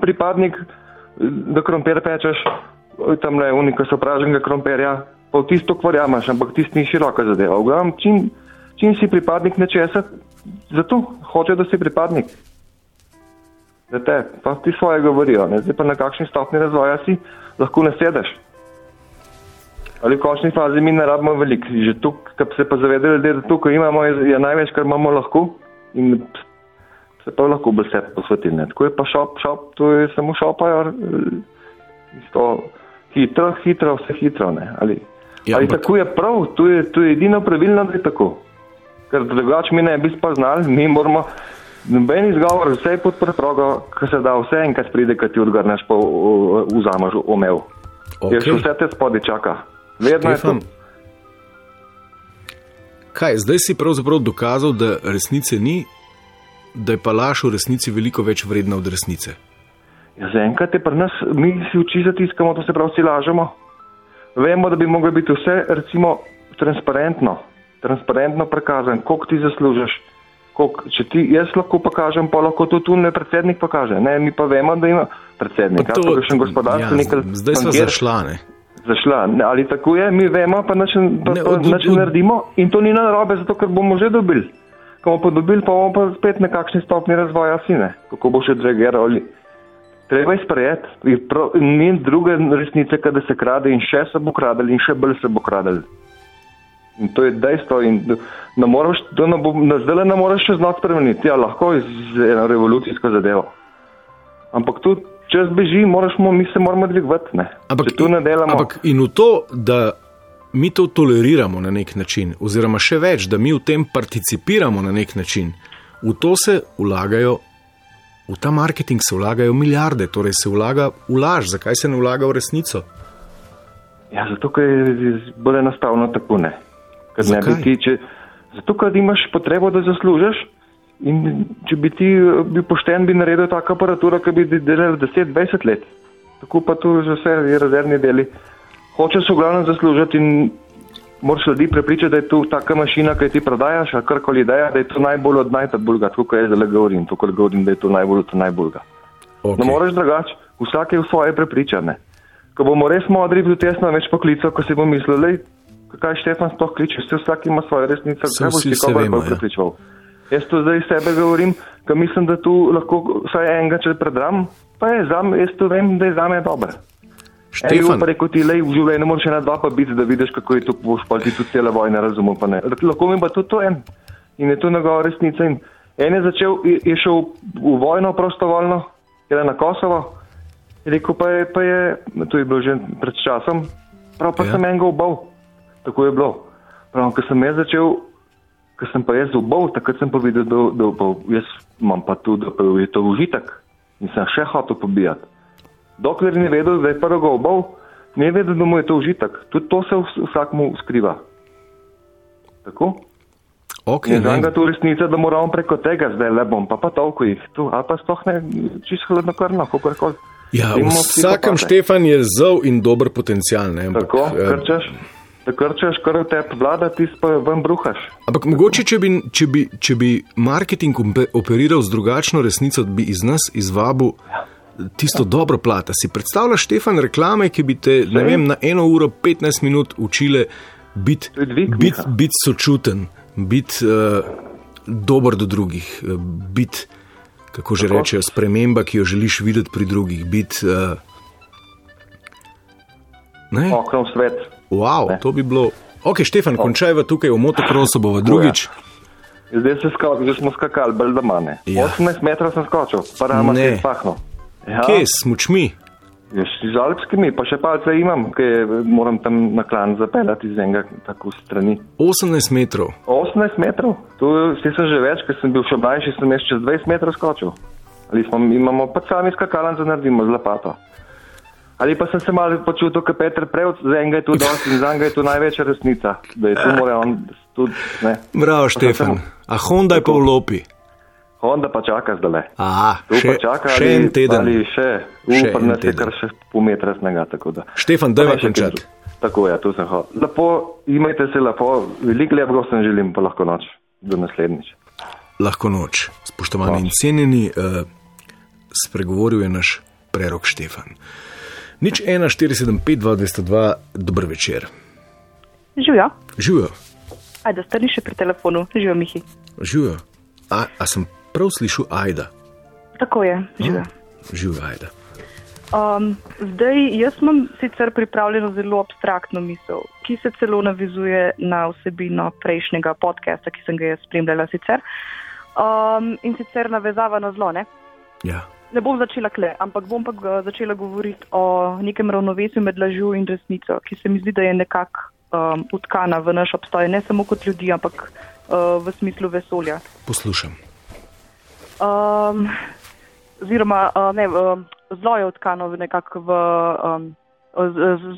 pripadnik, da krompir pečeš, tam le unika so praženega krompirja, pa v tisto kvarjamaš, ampak tisti ni široka zadeva. Uglavnom, čim, čim si pripadnik nečesa, zato hoče, da si pripadnik. Zdaj, pa ti svoje govorijo, ne? zdaj pa na kakšni stopni razvoja si, lahko ne sedeš. Ali v končni fazi mi ne rabimo veliko, že tukaj, se pa zavedajo ljudje, da tukaj imamo, je, je največ, kar imamo lahko in se pa lahko bolj vse posveti. Ne. Tako je pa šop, šop, to je samo šopajo, isto hitro, hitro, vse hitro. Ne. Ali Ja, Ali tako je prav, to je, to je edino pravilno, da je tako. Ker drugače mi ne bi spoznali, mi moramo, noben izgovor, vse je pod preprogo, ko se da vse enkrat pride, ko ti odgrneš, pa vzameš omev. Okay. Jaz Okej. vse te spodi čaka. Vedno je Štefan, to. kaj, zdaj si pravzaprav dokazal, da resnice ni, da je pa laž v resnici veliko več vredna od resnice. Ja, zaenkrat je pri nas, mi si oči zatiskamo, to se pravi, si lažemo. Vemo, da bi moglo biti vse, recimo, transparentno, transparentno prikazano, koliko ti zaslužiš. Koliko, če ti jaz lahko pokažem, pa lahko to tu ne predsednik pokaže. Ne, mi pa vemo, da ima predsednik, Pa ali pa še gospodarstvenik. ja, ali zdaj smo zašla. Ne? zašla. Ne, ali tako je, mi vemo, pa nič ne, od- od- naredimo in to ni narobe, zato ker bomo že dobili. Ko bomo pa dobili, pa bomo pa spet na kakšni stopni razvoja sine, kako bo še odreagirali. Treba je sprejeti, ni druge resnice, da se krade in še se bo kradel in še bolj se bo kradel. In to je dejstvo in ne moreš, to ne bo, na zdaj ne moreš še znati spremeniti, ja, lahko z eno revolucijsko zadevo. Ampak tu čas beži, moraš, mo- mi se moramo dvigovati, ne. Ampak, Če tu ne delamo. ampak in v to, da mi to toleriramo na nek način, oziroma še več, da mi v tem participiramo na nek način, v to se vlagajo, v ta marketing se vlagajo milijarde, torej se vlaga v laž. Zakaj se ne vlaga v resnico? Ja, zato, ker je bolj enostavno tako ne. Ker ne bi ti, če, zato, ker imaš potrebo, da zaslužiš in če bi ti eh, bil pošten, bi naredil tako aparaturo, ki bi delal 10-20 let. Tako pa tu že vse je rezervni deli. Hočeš v glavnem zaslužiti in moraš ljudi prepričati, da je tu taka mašina, ki ti prodajaš, ali karkoli ideja, da je to najbolj od najbolga, tako kot jaz zdaj govorim, tako govorim, da je to najbolj od najbolga. Okay. Ne moreš drugače, vsak je v svoje prepričane. Ko bomo res modri, tudi jaz na več poklical, ko si bom mislil, lej, kaj Štefan sploh kliče, vse vsak ima svoje resnice, Saj kaj boš ti koga bolj ja. prepričal. Jaz to zdaj sebe govorim, ker mislim, da tu lahko vsaj enega, če predram, pa je zame, jaz to vem, da je zame dobro. Štefan. Štefan, Pa rekel ti, lej, v življenju moraš ena dva pa biti, da vidiš, kako je to, boš pa ti tudi cele vojne razumel, pa ne. Lahko mi pa tudi to en. In je to njegova resnica. In en je začel, je, je šel v vojno prostovoljno, je na Kosovo, je rekel pa je, pa je, to je bilo že pred časom, prav pa ja. sem enega ubal. Tako je bilo. Prav, ko sem jaz začel, ko sem pa jaz ubal, takrat sem pa videl, da, da, da jaz imam pa tudi, da je to užitek in sem še hotel pobijati. Dokler ni vedel, da je prvega obal, ne vedel, da mu je to užitek. Tudi to se vs- vsakmu skriva. Tako? okay, In za ne, njega tu resnica, da moramo preko tega zdaj le bom, pa pa toliko jih tu, ali pa sploh ne, čisto hladnokrvno, kako koli. ja, v vsakem. Štefan je zov in dober potencial. Ne, ampak, Tako, eh, krčeš, da krčeš, kar tebi vlada, ti pa ven bruhaš. Ampak mogoče, če bi, če bi, če bi marketing operiral z drugačno resnico, bi iz nas izvabil tisto dobro plat. A Si predstavljaš, Štefan, reklame, ki bi te ne vem, na eno uro 15 minut učile biti bit, bit sočuten, biti uh, dober do drugih, uh, biti, kako že Tako. rečejo, sprememba, ki jo želiš videti pri drugih. Biti, uh, ne, Okno v svet. Wow, Ne. to bi bilo. Ok, Štefan, končajva tukaj v motokrosu, bova Tako, drugič. Zdaj, se skak, zdaj smo skakali, bolj da manj. Ja. 18 metrov sem skočil, pa rama Ne. se je spahno. Ja, Kje s močmi? Z alpskimi, pa še palce imam, ki moram tam na klan zapeljati iz enega tako strani. 18 metrov. 18 metrov, tu si sem že več, ker sem bil še mlajši, sem jaz čez 20 metrov skočil. Ali smo, imamo pa sami skakalnice, naredimo z lopato. Ali pa sem se malo počutil, kot Petr Prevc, za enega je tu dosti in za enega je tu največja resnica, da je tu mora on tudi, ne. Bravo, Štefan. A Honda je pa v lopi. Honda pa čaka zdaj le. Aha, Tu še, čaka še ali, en teden. ali še, upam, da teden. kar še pol metra snega. Štefan, dajva končati. Tako je, tu sem hodil. Lepo, imajte se lepo, veliko lepega sem želim, pa lahko noč. Do naslednjič. Lahko noč. Spoštovani in Noč. cenjeni, uh, spregovoril je naš prerok Štefan. Nič 1, 475, 202, dober večer. Živijo. Živijo, Ajde, stani še pri telefonu. Živijo, Mihi. živijo. A, a sem prav slišal Ajda? Tako je, živijo. Živijo Ajda. Um, zdaj, jaz imam sicer pripravljeno zelo abstraktno misel, ki se celo navizuje na vsebino prejšnjega podcasta, ki sem ga jaz spremljala sicer. Um, in sicer navezava na zlo. Ne? Ja. Ne bom začela kle, ampak bom pa uh, začela govoriti o nekem ravnovesju med lažjo in resnico, ki se mi zdi, da je nekako um, utkana v naš obstoj, ne samo kot ljudi, ampak uh, v smislu vesolja. Poslušam. Um, oziroma, uh, ne, uh, zlo je utkano nekako v um,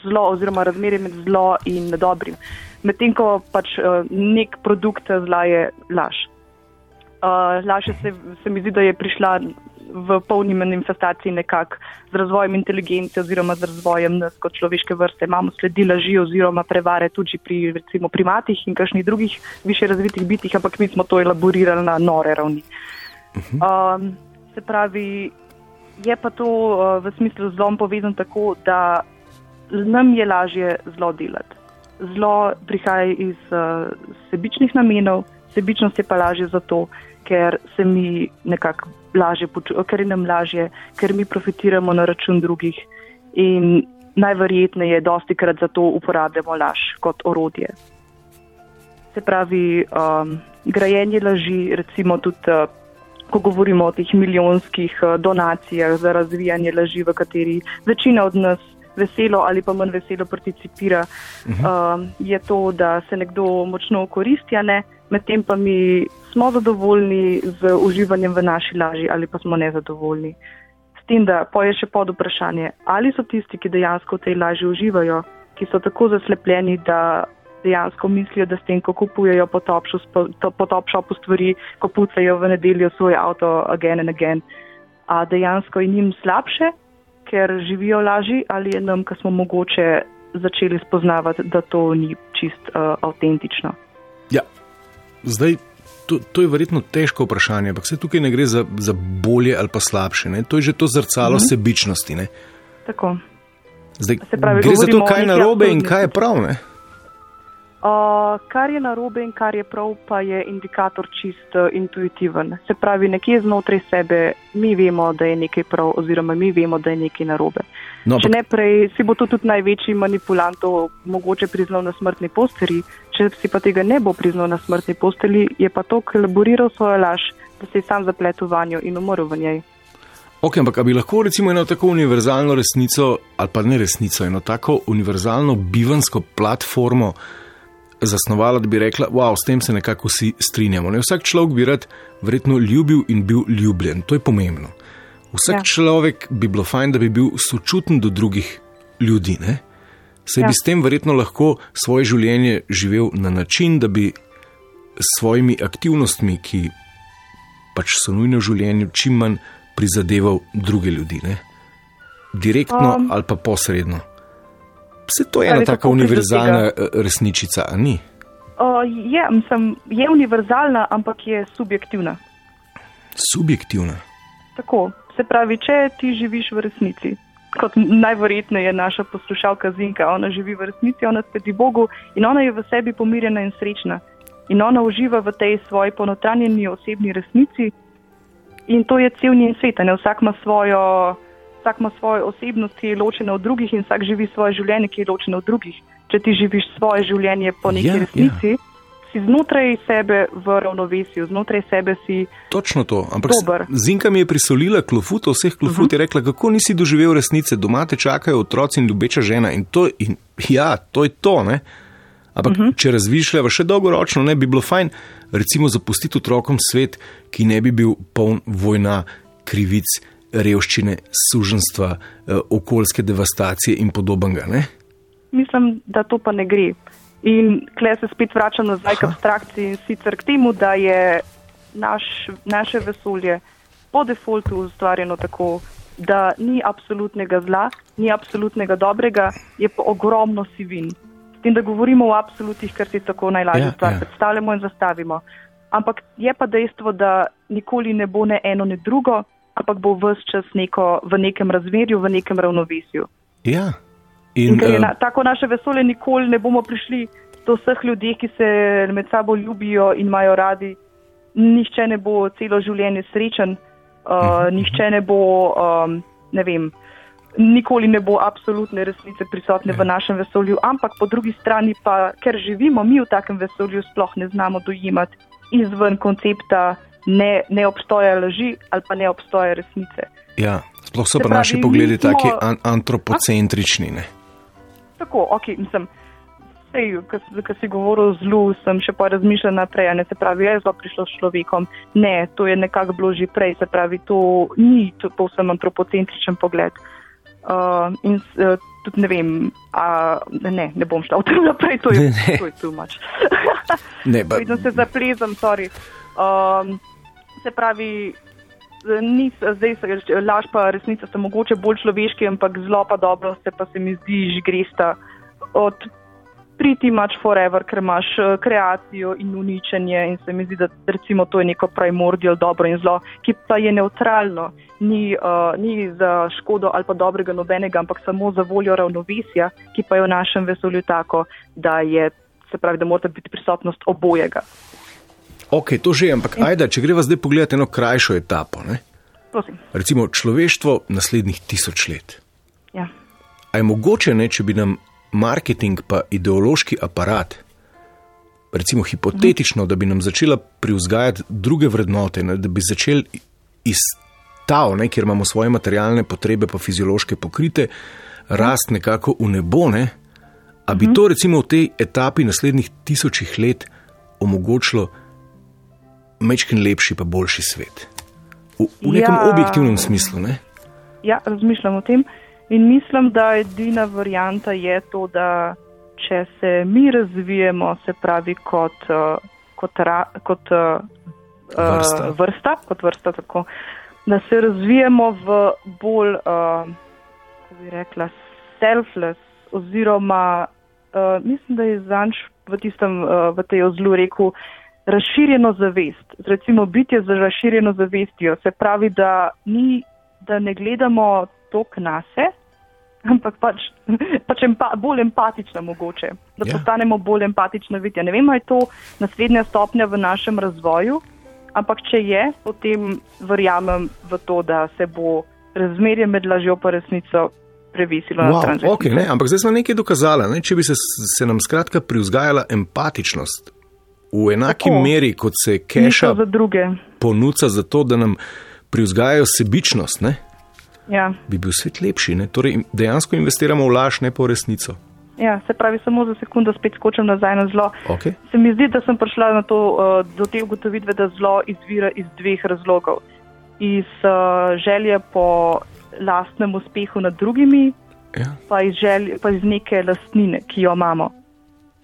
zlo, oziroma razmerje med zlo in dobrim. Medtem ko pač uh, nek produkt zla je laž. Uh, laž je se, se mi zdi, da je prišla v polni manifestaciji nekako z razvojem inteligence oziroma z razvojem nas kot človeške vrste. Imamo sledi laži oziroma prevare tudi pri recimo primatih in kakšnih drugih više razvitih bitih, ampak mi smo to elaborirali na nore ravni. Um, se pravi, je pa to uh, v smislu zlom povezan tako, da nam je lažje zlo delati. Zlo prihaja iz uh, sebičnih namenov, sebičnost je pa lažje zato, ker se mi nekako lažje ker je nam lažje, ker mi profitiramo na račun drugih in najverjetneje dosti krat zato uporabljamo laž kot orodje. Se pravi, um, grajenje laži, recimo tudi, uh, ko govorimo o teh milijonskih uh, donacijah za razvijanje laži, v kateri večina od nas veselo ali pa manj veselo participira, uh -huh. um, je to, da se nekdo močno koristi, a ne, medtem pa mi smo zadovoljni z uživanjem v naši laži ali pa smo nezadovoljni. S tem, da poje še pod vprašanje, ali so tisti, ki dejansko v tej laži uživajo, ki so tako zaslepljeni, da dejansko mislijo, da s tem, ko kupujejo po top shopu stvari, ko pucajo v nedeljo svoj avto again and again, a dejansko je njim slabše, ker živijo lažje, ali je nam, ki smo mogoče začeli spoznavati, da to ni čist uh, avtentično. Ja, zdaj. To, to je verjetno težko vprašanje, ampak se tukaj ne gre za, za bolje ali pa slabše. Ne? To je že to zrcalo -hmm. sebičnosti. Ne? Tako. Zdaj, pravi, gre za to, kaj je narobe in kaj je prav. Ne? Uh, kar je narobe in kar je prav, pa je indikator čist uh, intuitiven. Se pravi, nekje znotraj sebe mi vemo, da je nekaj prav, oziroma mi vemo, da je nekaj narobe. No, če ne prej, si bo to tudi največji manipulant mogoče priznal na smrtni posteli, če si pa tega ne bo priznal na smrtni posteli, je pa to kolaboriral svojo laž, da se je sam zapletel v njo in umrl v njej. Ok, ampak bi lahko recimo eno tako univerzalno resnico, ali pa ne resnico, eno tako univerzalno bivansko platformo, zasnovala, da bi rekla, wow, s tem se nekako vsi strinjamo. Ne? Vsak človek bi rad verjetno ljubil in bil ljubljen, to je pomembno. Vsak ja. človek bi bilo fajn, da bi bil sočuten do drugih ljudi. Ne? Se ja. bi s tem verjetno lahko svoje življenje živel na način, da bi s svojimi aktivnostmi, ki pač so nujne v življenju, čim manj prizadeval druge ljudi. Ne? Direktno um. ali pa posredno. Vse to je ena tako univerzalna resničica, ali ni? Uh, je, mislim, je univerzalna, ampak je subjektivna. Subjektivna. Tako, se pravi, če ti živiš v resnici, kot najverjetneje je naša poslušalka Zinka, ona živi v resnici, ona sledi Bogu in ona je v sebi pomirjena in srečna. In ona uživa v tej svoji ponotranjeni osebni resnici in to je cel njen svet, ne vsak ima svojo vsak ima svojo osebnost, ki je ločena od drugih, in vsak živi svoje življenje, ki je ločeno od drugih. Če ti živiš svoje življenje po neki ja, resnici, ja. Si znotraj sebe v ravnovesju, znotraj sebe si. Točno to. Ampak Zinka mi je prisolila klofut, vseh klofut uh -huh. je rekla, kako nisi doživel resnice, doma te čakajo otroci in ljubeča žena. In to, in, ja, to je to. Ne? Ampak, uh -huh. če razmišljamo še dolgoročno, ne bi bilo fajn, recimo, zapustiti otrokom svet, ki ne bi bil poln vojna, krivic, revščine, suženstva, eh, okoljske devastacije in podobnega. Ne? Mislim, da to pa ne gre. In klej se spet vračam nazaj k abstrakciji in sicer k temu, da je naš, naše vesolje po defaultu ustvarjeno tako, da ni absolutnega zla, ni absolutnega dobrega, je pa ogromno sivin. S tem, da govorimo o absolutih, ker si tako najlažje ja, stvar ja. predstavljamo in zastavimo. Ampak je pa dejstvo, da nikoli ne bo ne eno, ne drugo, ampak bo vse čas neko, v nekem razmerju, v nekem ravnovesju. Ja. In, in uh, na, tako naše vesolje nikoli ne bomo prišli do vseh ljudi, ki se med sabo ljubijo in imajo radi. Nihče ne bo celo življenje srečen, uh, nihče ne bo, um, ne vem, nikoli ne bo absolutne resnice prisotne ja. v našem vesolju, ampak po drugi strani pa, ker živimo mi v takem vesolju, sploh ne znamo dojimati izven koncepta ne, ne obstoja laži ali pa ne obstoja resnice. Ja, sploh so pa naši pogledi smo... tako an, antropocentrični. Ne? Tako, ok, mislim. Sej, ko si govoril o zlu, sem še pa razmišljal naprej. Ne, se pravi, je zlo prišlo s človekom. Ne, to je nekako bilo že prej. Se pravi, to ni to povsem antropocentričen pogled. Uh, in uh, tudi ne vem, a, ne, ne bom šla v tem naprej, to je, to je too much. Ne, ba- Vedno se zaplezam, sorry. Um, se pravi, ni, zdaj se laž pa resnica sta mogoče bolj človeški, ampak zelo pa dobro se pa se mi zdi že gresta od pretty much forever, ker imaš eh, kreacijo in uničenje in se mi zdi, da recimo to je neko primordial dobro in zlo, ki pa je neutralno, ni, uh, ni za škodo ali pa dobrega nobenega, ampak samo za voljo ravnovesja, ki pa je v našem vesolju tako, da je, se pravi, da mora biti prisotnost obojega. Ok, to že, ampak ajde, če greva zdaj pogledati eno krajšo etapo. Ne? Prosim. Recimo človeštvo naslednjih tisoč let. Ja. A je mogoče, ne, če bi nam marketing pa ideološki aparat, recimo hipotetično, da bi nam začela privzgajati druge vrednote, ne, da bi začeli iz tav, ne, kjer imamo svoje materialne potrebe, pa fiziološke pokrite, rast nekako v nebo, ne, a bi to recimo v tej etapi naslednjih tisočih let omogočilo mečken lepši pa boljši svet. V, v nekem Ja. objektivnem smislu, ne? Ja, razmišljam o tem in mislim, da edina varijanta je to, da če se mi razvijemo, se pravi kot, uh, kot, ra, kot uh, Vrsta. vrsta, kot vrsta tako, da se razvijemo v bolj, uh, kako bi rekla, selfless oziroma uh, mislim, da je zanč v tistem, uh, v tej ozlu rekel, razširjeno zavest. Recimo bitje z razširjeno zavestjo, se pravi, da, ni, da ne gledamo tok nase, ampak pač, pač empa, bolj empatična mogoče, da Ja. postanemo bolj empatična vitja. Ne vem, ali je to naslednja stopnja v našem razvoju, ampak če je, potem verjamem v to, da se bo razmerje med lažjo pa resnico previsilo na stran. Wow, okay, ne, ampak zdaj smo nekaj dokazali. Ne? Če bi se, se nam skratka privzgajala empatičnost v enaki Tako. meri, kot se keša za druge. ponuca za to, da nam privzgajajo sebičnost, ne? Ja. bi bil svet lepši. Ne? Torej, dejansko investiramo v laž, ne pa v resnico. ja, se pravi, samo za sekundo spet skočim nazaj na zlo. Okay? Se mi zdi, da sem prišla to, uh, do te ugotovitve, da zlo izvira iz dveh razlogov. Iz uh, želje po lastnem uspehu nad drugimi, Ja. pa iz, želje, pa iz neke lastnine, ki jo imamo.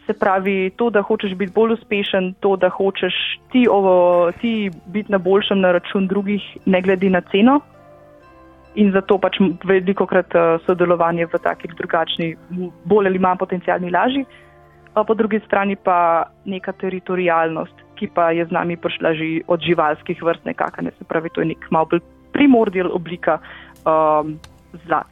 Se pravi, to, da hočeš biti bolj uspešen, to, da hočeš ti, ovo, ti biti na boljšem na račun drugih, ne glede na ceno. In zato pač veliko krat uh, sodelovanje v takih drugačnih, bolj ali manj potencijalni laži. Po drugi strani pa neka teritorijalnost, ki pa je z nami prišla že od živalskih vrst nekako, ne se pravi, to je nek malo bolj primordial oblika um, zla.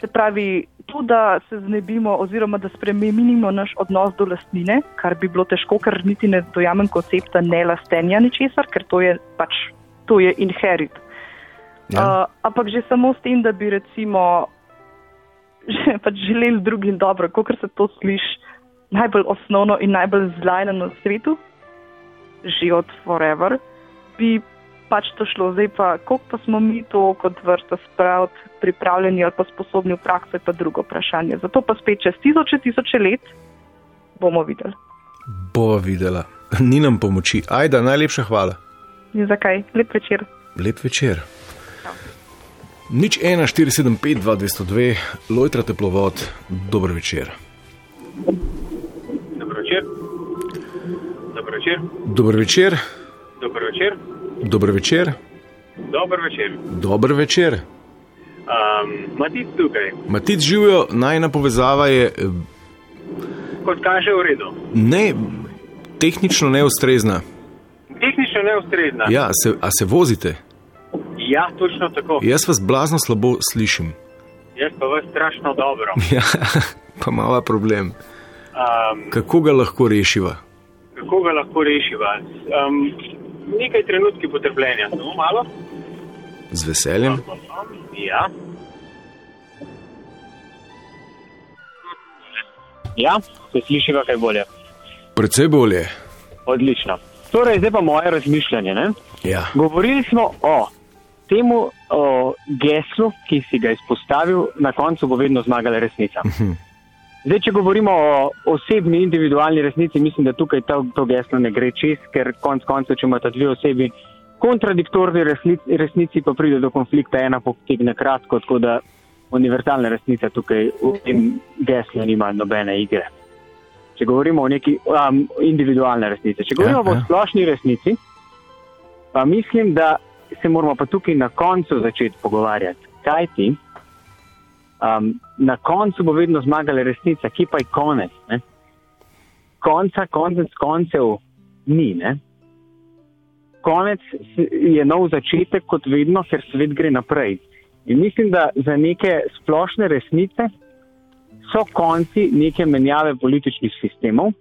Se pravi, to, da se znebimo oziroma da spremenimo naš odnos do lastnine, kar bi bilo težko, ker niti ne dojamem koncepta nelastenja ničesar, ker to je pač, to je inherit. Ja. Uh, ampak že samo s tem, da bi recimo že, pač želeli drugim dobro, kot se to sliši najbolj osnovno in najbolj zlajno na svetu, že od forever, bi pač to šlo. Zdaj pa, koliko pa smo mi to kot vrsta spraviti pripravljeni ali pa sposobni v praksi, je pa drugo vprašanje. Zato pa spet čez tisoče, tisoče let bomo videli. Bova videla. Ni nam pomoči. Ajda, najlepša hvala. In zakaj? Lep večer. Lep večer. Nič 1, 4, 7, 5, 2, 202, lojtra teplovod, dober večer. Dobro večer. Dobro večer. Dober večer, Dobro večer. Dober večer, Dobro večer. dober večer. Um, Matic tukaj. Matic živijo, najna povezava je eh, Kot kaže v redu. ne, tehnično neustrezna. Tehnično neustrezna. Ja, se, a se vozite? ja, točno tako. Jaz vas blazno slabo slišim. Jaz pa vas strašno dobro. Ja, pa mala problem. Um, Kako ga lahko rešiva? kako ga lahko rešiva? Um, nekaj trenutki potrpljenja, samo malo. Z veseljem. Ja. Ja, se slišiva kaj bolje. Predvsej bolje. Odlično. Torej, zdaj pa moje razmišljanje. Ne? Ja. Govorili smo o temu o geslu, ki si ga izpostavil, na koncu bo vedno zmagala resnica. Zdaj, če govorimo o osebni, individualni resnici, mislim, da tukaj to, to geslo ne gre čez, ker konc koncev, če imate dve osebi kontradiktorni resnici, resnici, pa pride do konflikta, ena potegne kratko, tako da univerzalna resnica tukaj v tem geslu nima nobene igre. Če govorimo o neki um, individualni resnici, če govorimo ja, ja. o splošni resnici, pa mislim, da se moramo pa tukaj na koncu začeti pogovarjati. Kaj ti? Um, na koncu bo vedno zmagala resnica, ki pa je konec. Ne? Konca, konec koncev ni. Ne? Konec je nov začetek, kot vedno, ker svet gre naprej. In mislim, da za neke splošne resnice so konci neke menjave političnih sistemov,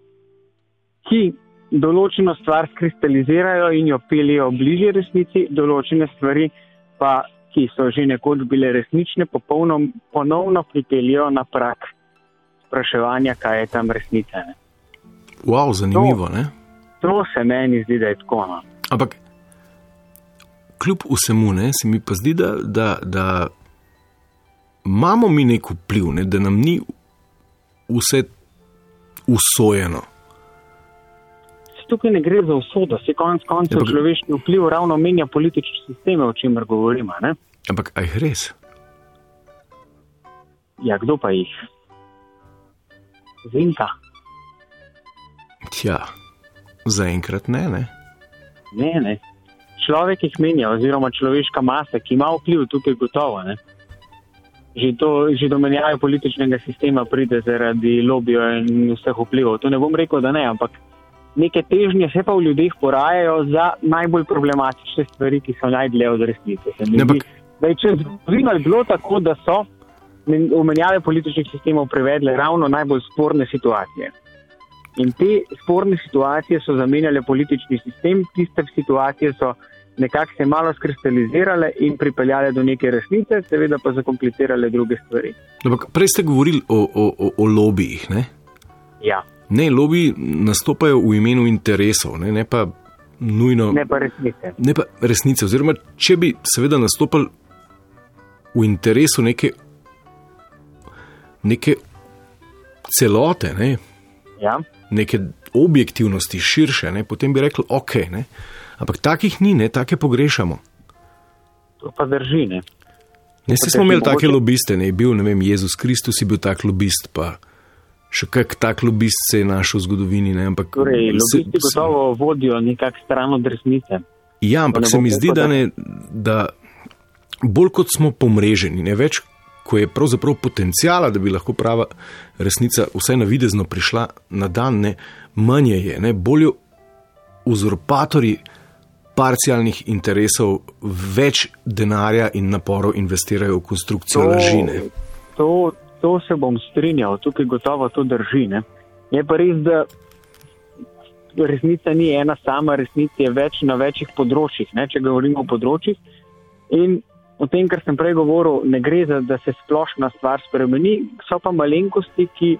ki določeno stvar skristalizirajo in jo pelijo bližje resnici, določene stvari pa, ki so že nekoč bile resnične, popolno, ponovno pripeljajo na prak spraševanja, kaj je tam resnica. Ne. Wow, zanimivo. To, to se meni zdi, da je tako. No. Ampak kljub vsemu, ne, se mi pa zdi, da, da, da imamo mi nek vpliv, ne, da nam ni vse usvojeno. Tukaj ne gre za usodo, se konec koncev človeški vpliv ravno menja politične sisteme, o čemer govorimo. Ne? Ampak aj res? Ja, kdo pa jih? Zinka. Tja, zaenkrat ne, ne. Ne, ne. Človek jih menja, oziroma človeška masa, ki ima vpliv tukaj gotovo. Ne? že, to, že do menjave političnega sistema pride zaradi lobijo in vseh vplivov. To ne bom rekel, da ne, ampak neke težnje se pa v ljudeh porajajo za najbolj problematične stvari, ki so najdlje od resnice. Da je čez zgodovino bilo tako, da so v menjave političnih sistemov privedle ravno najbolj sporne situacije. In te sporne situacije so zamenjale politični sistem, tiste situacije so nekako se malo skristalizirale in pripeljale do neke resnice, seveda pa zakomplicirale druge stvari. Ampak prej ste govorili o, o, o, o lobijih. Ne? Ja. Ne, lobiji nastopajo v imenu interesov, ne, ne pa nujno. Ne pa resnice. Ne pa resnice. Oziroma, če bi seveda nastopili v interesu neke, neke celote, ne, ja. neke objektivnosti širše, ne, potem bi rekli, ok. Ne, Ampak takih ni, ne, take pogrešamo. To pa drži. Ne, ne se smo imeli take lobiste, ne, bil, ne vem, Jezus Kristus je bil tak lobist, pa še kak tak lobist se je našel v zgodovini. Ne, ampak, torej, lobisti gotovo vodijo nekak stran od resnice. Ja, ampak se mi zdi, da, ne, da bolj kot smo pomreženi, ne več, ko je pravzaprav potencijala, da bi lahko prava resnica vsaj navidezno prišla na dan, ne, manje je, ne, bolj uzurpatorji parcialnih interesov več denarja in naporov investirajo v konstrukcijo lažine. To, to se bom strinjal, tukaj gotovo to drži. Ne? Je pa res, da resnica ni ena sama, resnica je več na večjih področjih, ne? če govorimo o področjih. In o tem, kar sem prej govoril, ne gre za, da se splošna stvar spremeni, so pa malenkosti, ki,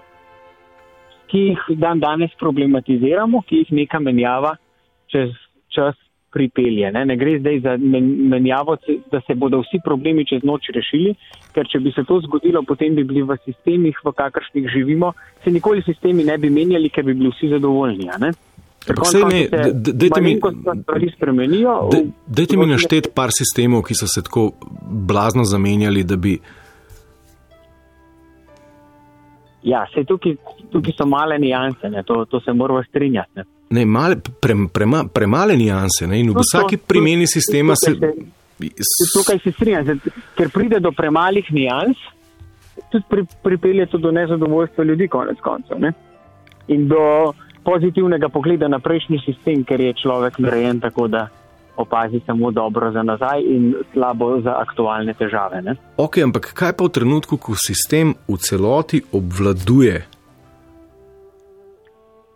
ki jih dan danes problematiziramo, ki jih neka menjava čez čas pripelje. Ne, ne gre zdaj za menjavo, da se bodo vsi problemi čez noč rešili, ker če bi se to zgodilo, potem bi bili v sistemih, v kakršnih živimo, se nikoli sistemi ne bi menjali, ker bi bili vsi zadovoljni. Dajte mi, mi našteti par sistemov, ki so se tako blazno zamenjali, da bi. Ja, se tukaj, tukaj so male nijanse, to, to se moramo strinjati. Ne ne, male, pre, prema, premale nijanse ne, in v no, vsaki primeni sistema se. Tukaj se strinjam, ker pride do premalih nijans, tudi pri, pripelje to do nezadovoljstva ljudi, konec koncev. Ne? In do pozitivnega pogleda na prejšnji sistem, ker je človek narejen tako, da opazi samo dobro za nazaj in slabo za aktualne težave. Ne? Ok, ampak kaj pa v trenutku, ko sistem v celoti obvladuje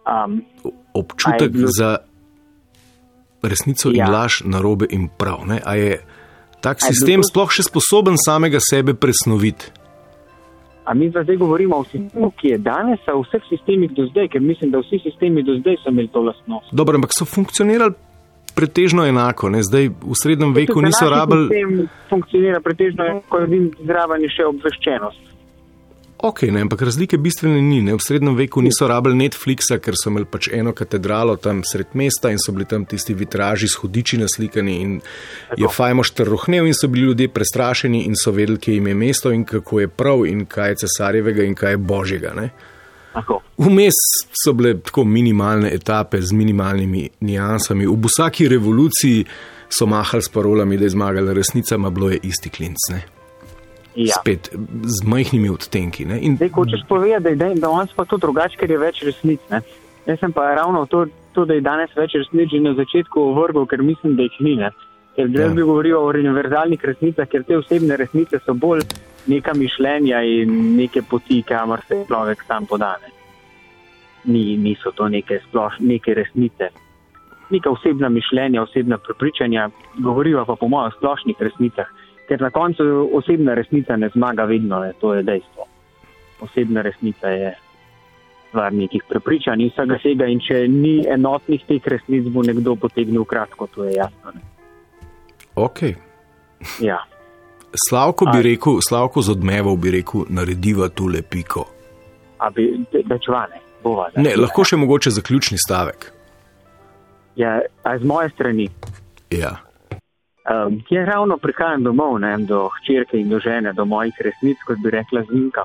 um, občutek bil... za resnico ja. in laž, narobe in prav. Ne? A je tak A sistem je bil... sploh še sposoben samega sebe presnoviti? A mi zdaj govorimo o sistemu, ki je danes, a o vseh sistemih do zdaj, ker mislim, da vsi sistemi do zdaj so imeli to lastnost. Dobro, ampak so funkcionirali pretežno enako. Ne? Zdaj v srednjem veku niso rabili. Funkcionira pretežno enako, in zraven je še obveščenost. Ok, ne, ampak razlike bistvene ni. Ne. V srednjem veku niso rabili Netflixa, ker so imeli pač eno katedralo tam sred mesta in so bili tam tisti vitraži s hudiči naslikani in je fajmoš trrohnev in so bili ljudje prestrašeni in so vedeli, kje jim je mesto in kako je prav in kaj je cesarjevega in kaj je božjega. Ne. Vmes so bile tako minimalne etape z minimalnimi nijansami. V vsaki revoluciji so mahali s parolami, da je zmagala resnica, ma bilo je isti klinc. Ne? Ja. Spet z majhnimi odtenki. ne. In Zdaj, hočeš povedati, da, da danes pa to drugače, ker je več resnic. Ne? Jaz sem pa ravno to, to, da je danes več resnic, že na začetku vrgel, ker mislim, da jih ni. Ne? Ker Ja. jaz bi govoril o univerzalnih resnicah, ker te osebne resnice so bolj neka mišljenja in neke poti, kamor se človek sam podane. Ni, niso to neke, sploš, neke resnice. Neka osebna mišljenja, osebna prepričanja, govorijo pa po mojem o splošnih resnicah, ker na koncu osebna resnica ne zmaga vedno, ne, to je dejstvo. Osebna resnica je stvar nekih prepričanj in vsega tega, in če ni enotnih teh resnic, bo nekdo potegnil kratko, to je jasno. Ne. ok. Ja. Slavko bi A- rekel, Slavko z odmevom bi rekel, narediva tu lepiko. A bi večvane, bova. da. Ne, lahko še mogoče zaključni stavek. Ja, z moje strani. Ja. Um, jaz ravno prihajam domov, ne, do hčerke in do žene, do mojih resnic, kot bi rekla Zinka.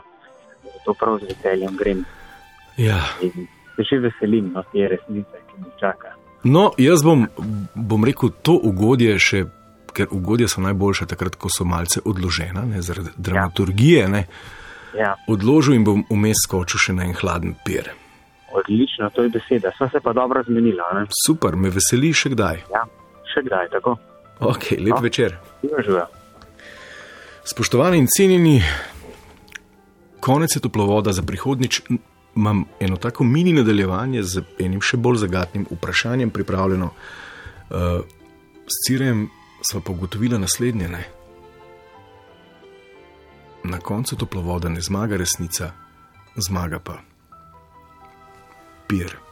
To prav z veseljem grem Ja. in se že veselim no, te resnice, ki me čaka. No, jaz bom, bom rekel to ugodje še, ker ugodje so najboljše takrat, ko so malce odložena, ne, zaradi dramaturgije. Ne, Ja, odložil in bom vmes skočil še na en hladen pir. odlično, to je beseda. Sva se pa dobro zmenila. Ne? Super, me veseli še kdaj. Ja, še kdaj tako. Ok, lep No. večer. Spoštovani in cenjeni, konec je toplovoda za prihodnič. Imam eno tako mini nadaljevanje z enim še bolj zagatnim vprašanjem pripravljeno. Uh, s Cirem smo pa ugotovili naslednje. Ne? Na koncu toplovoda ne zmaga resnica, zmaga pa pir.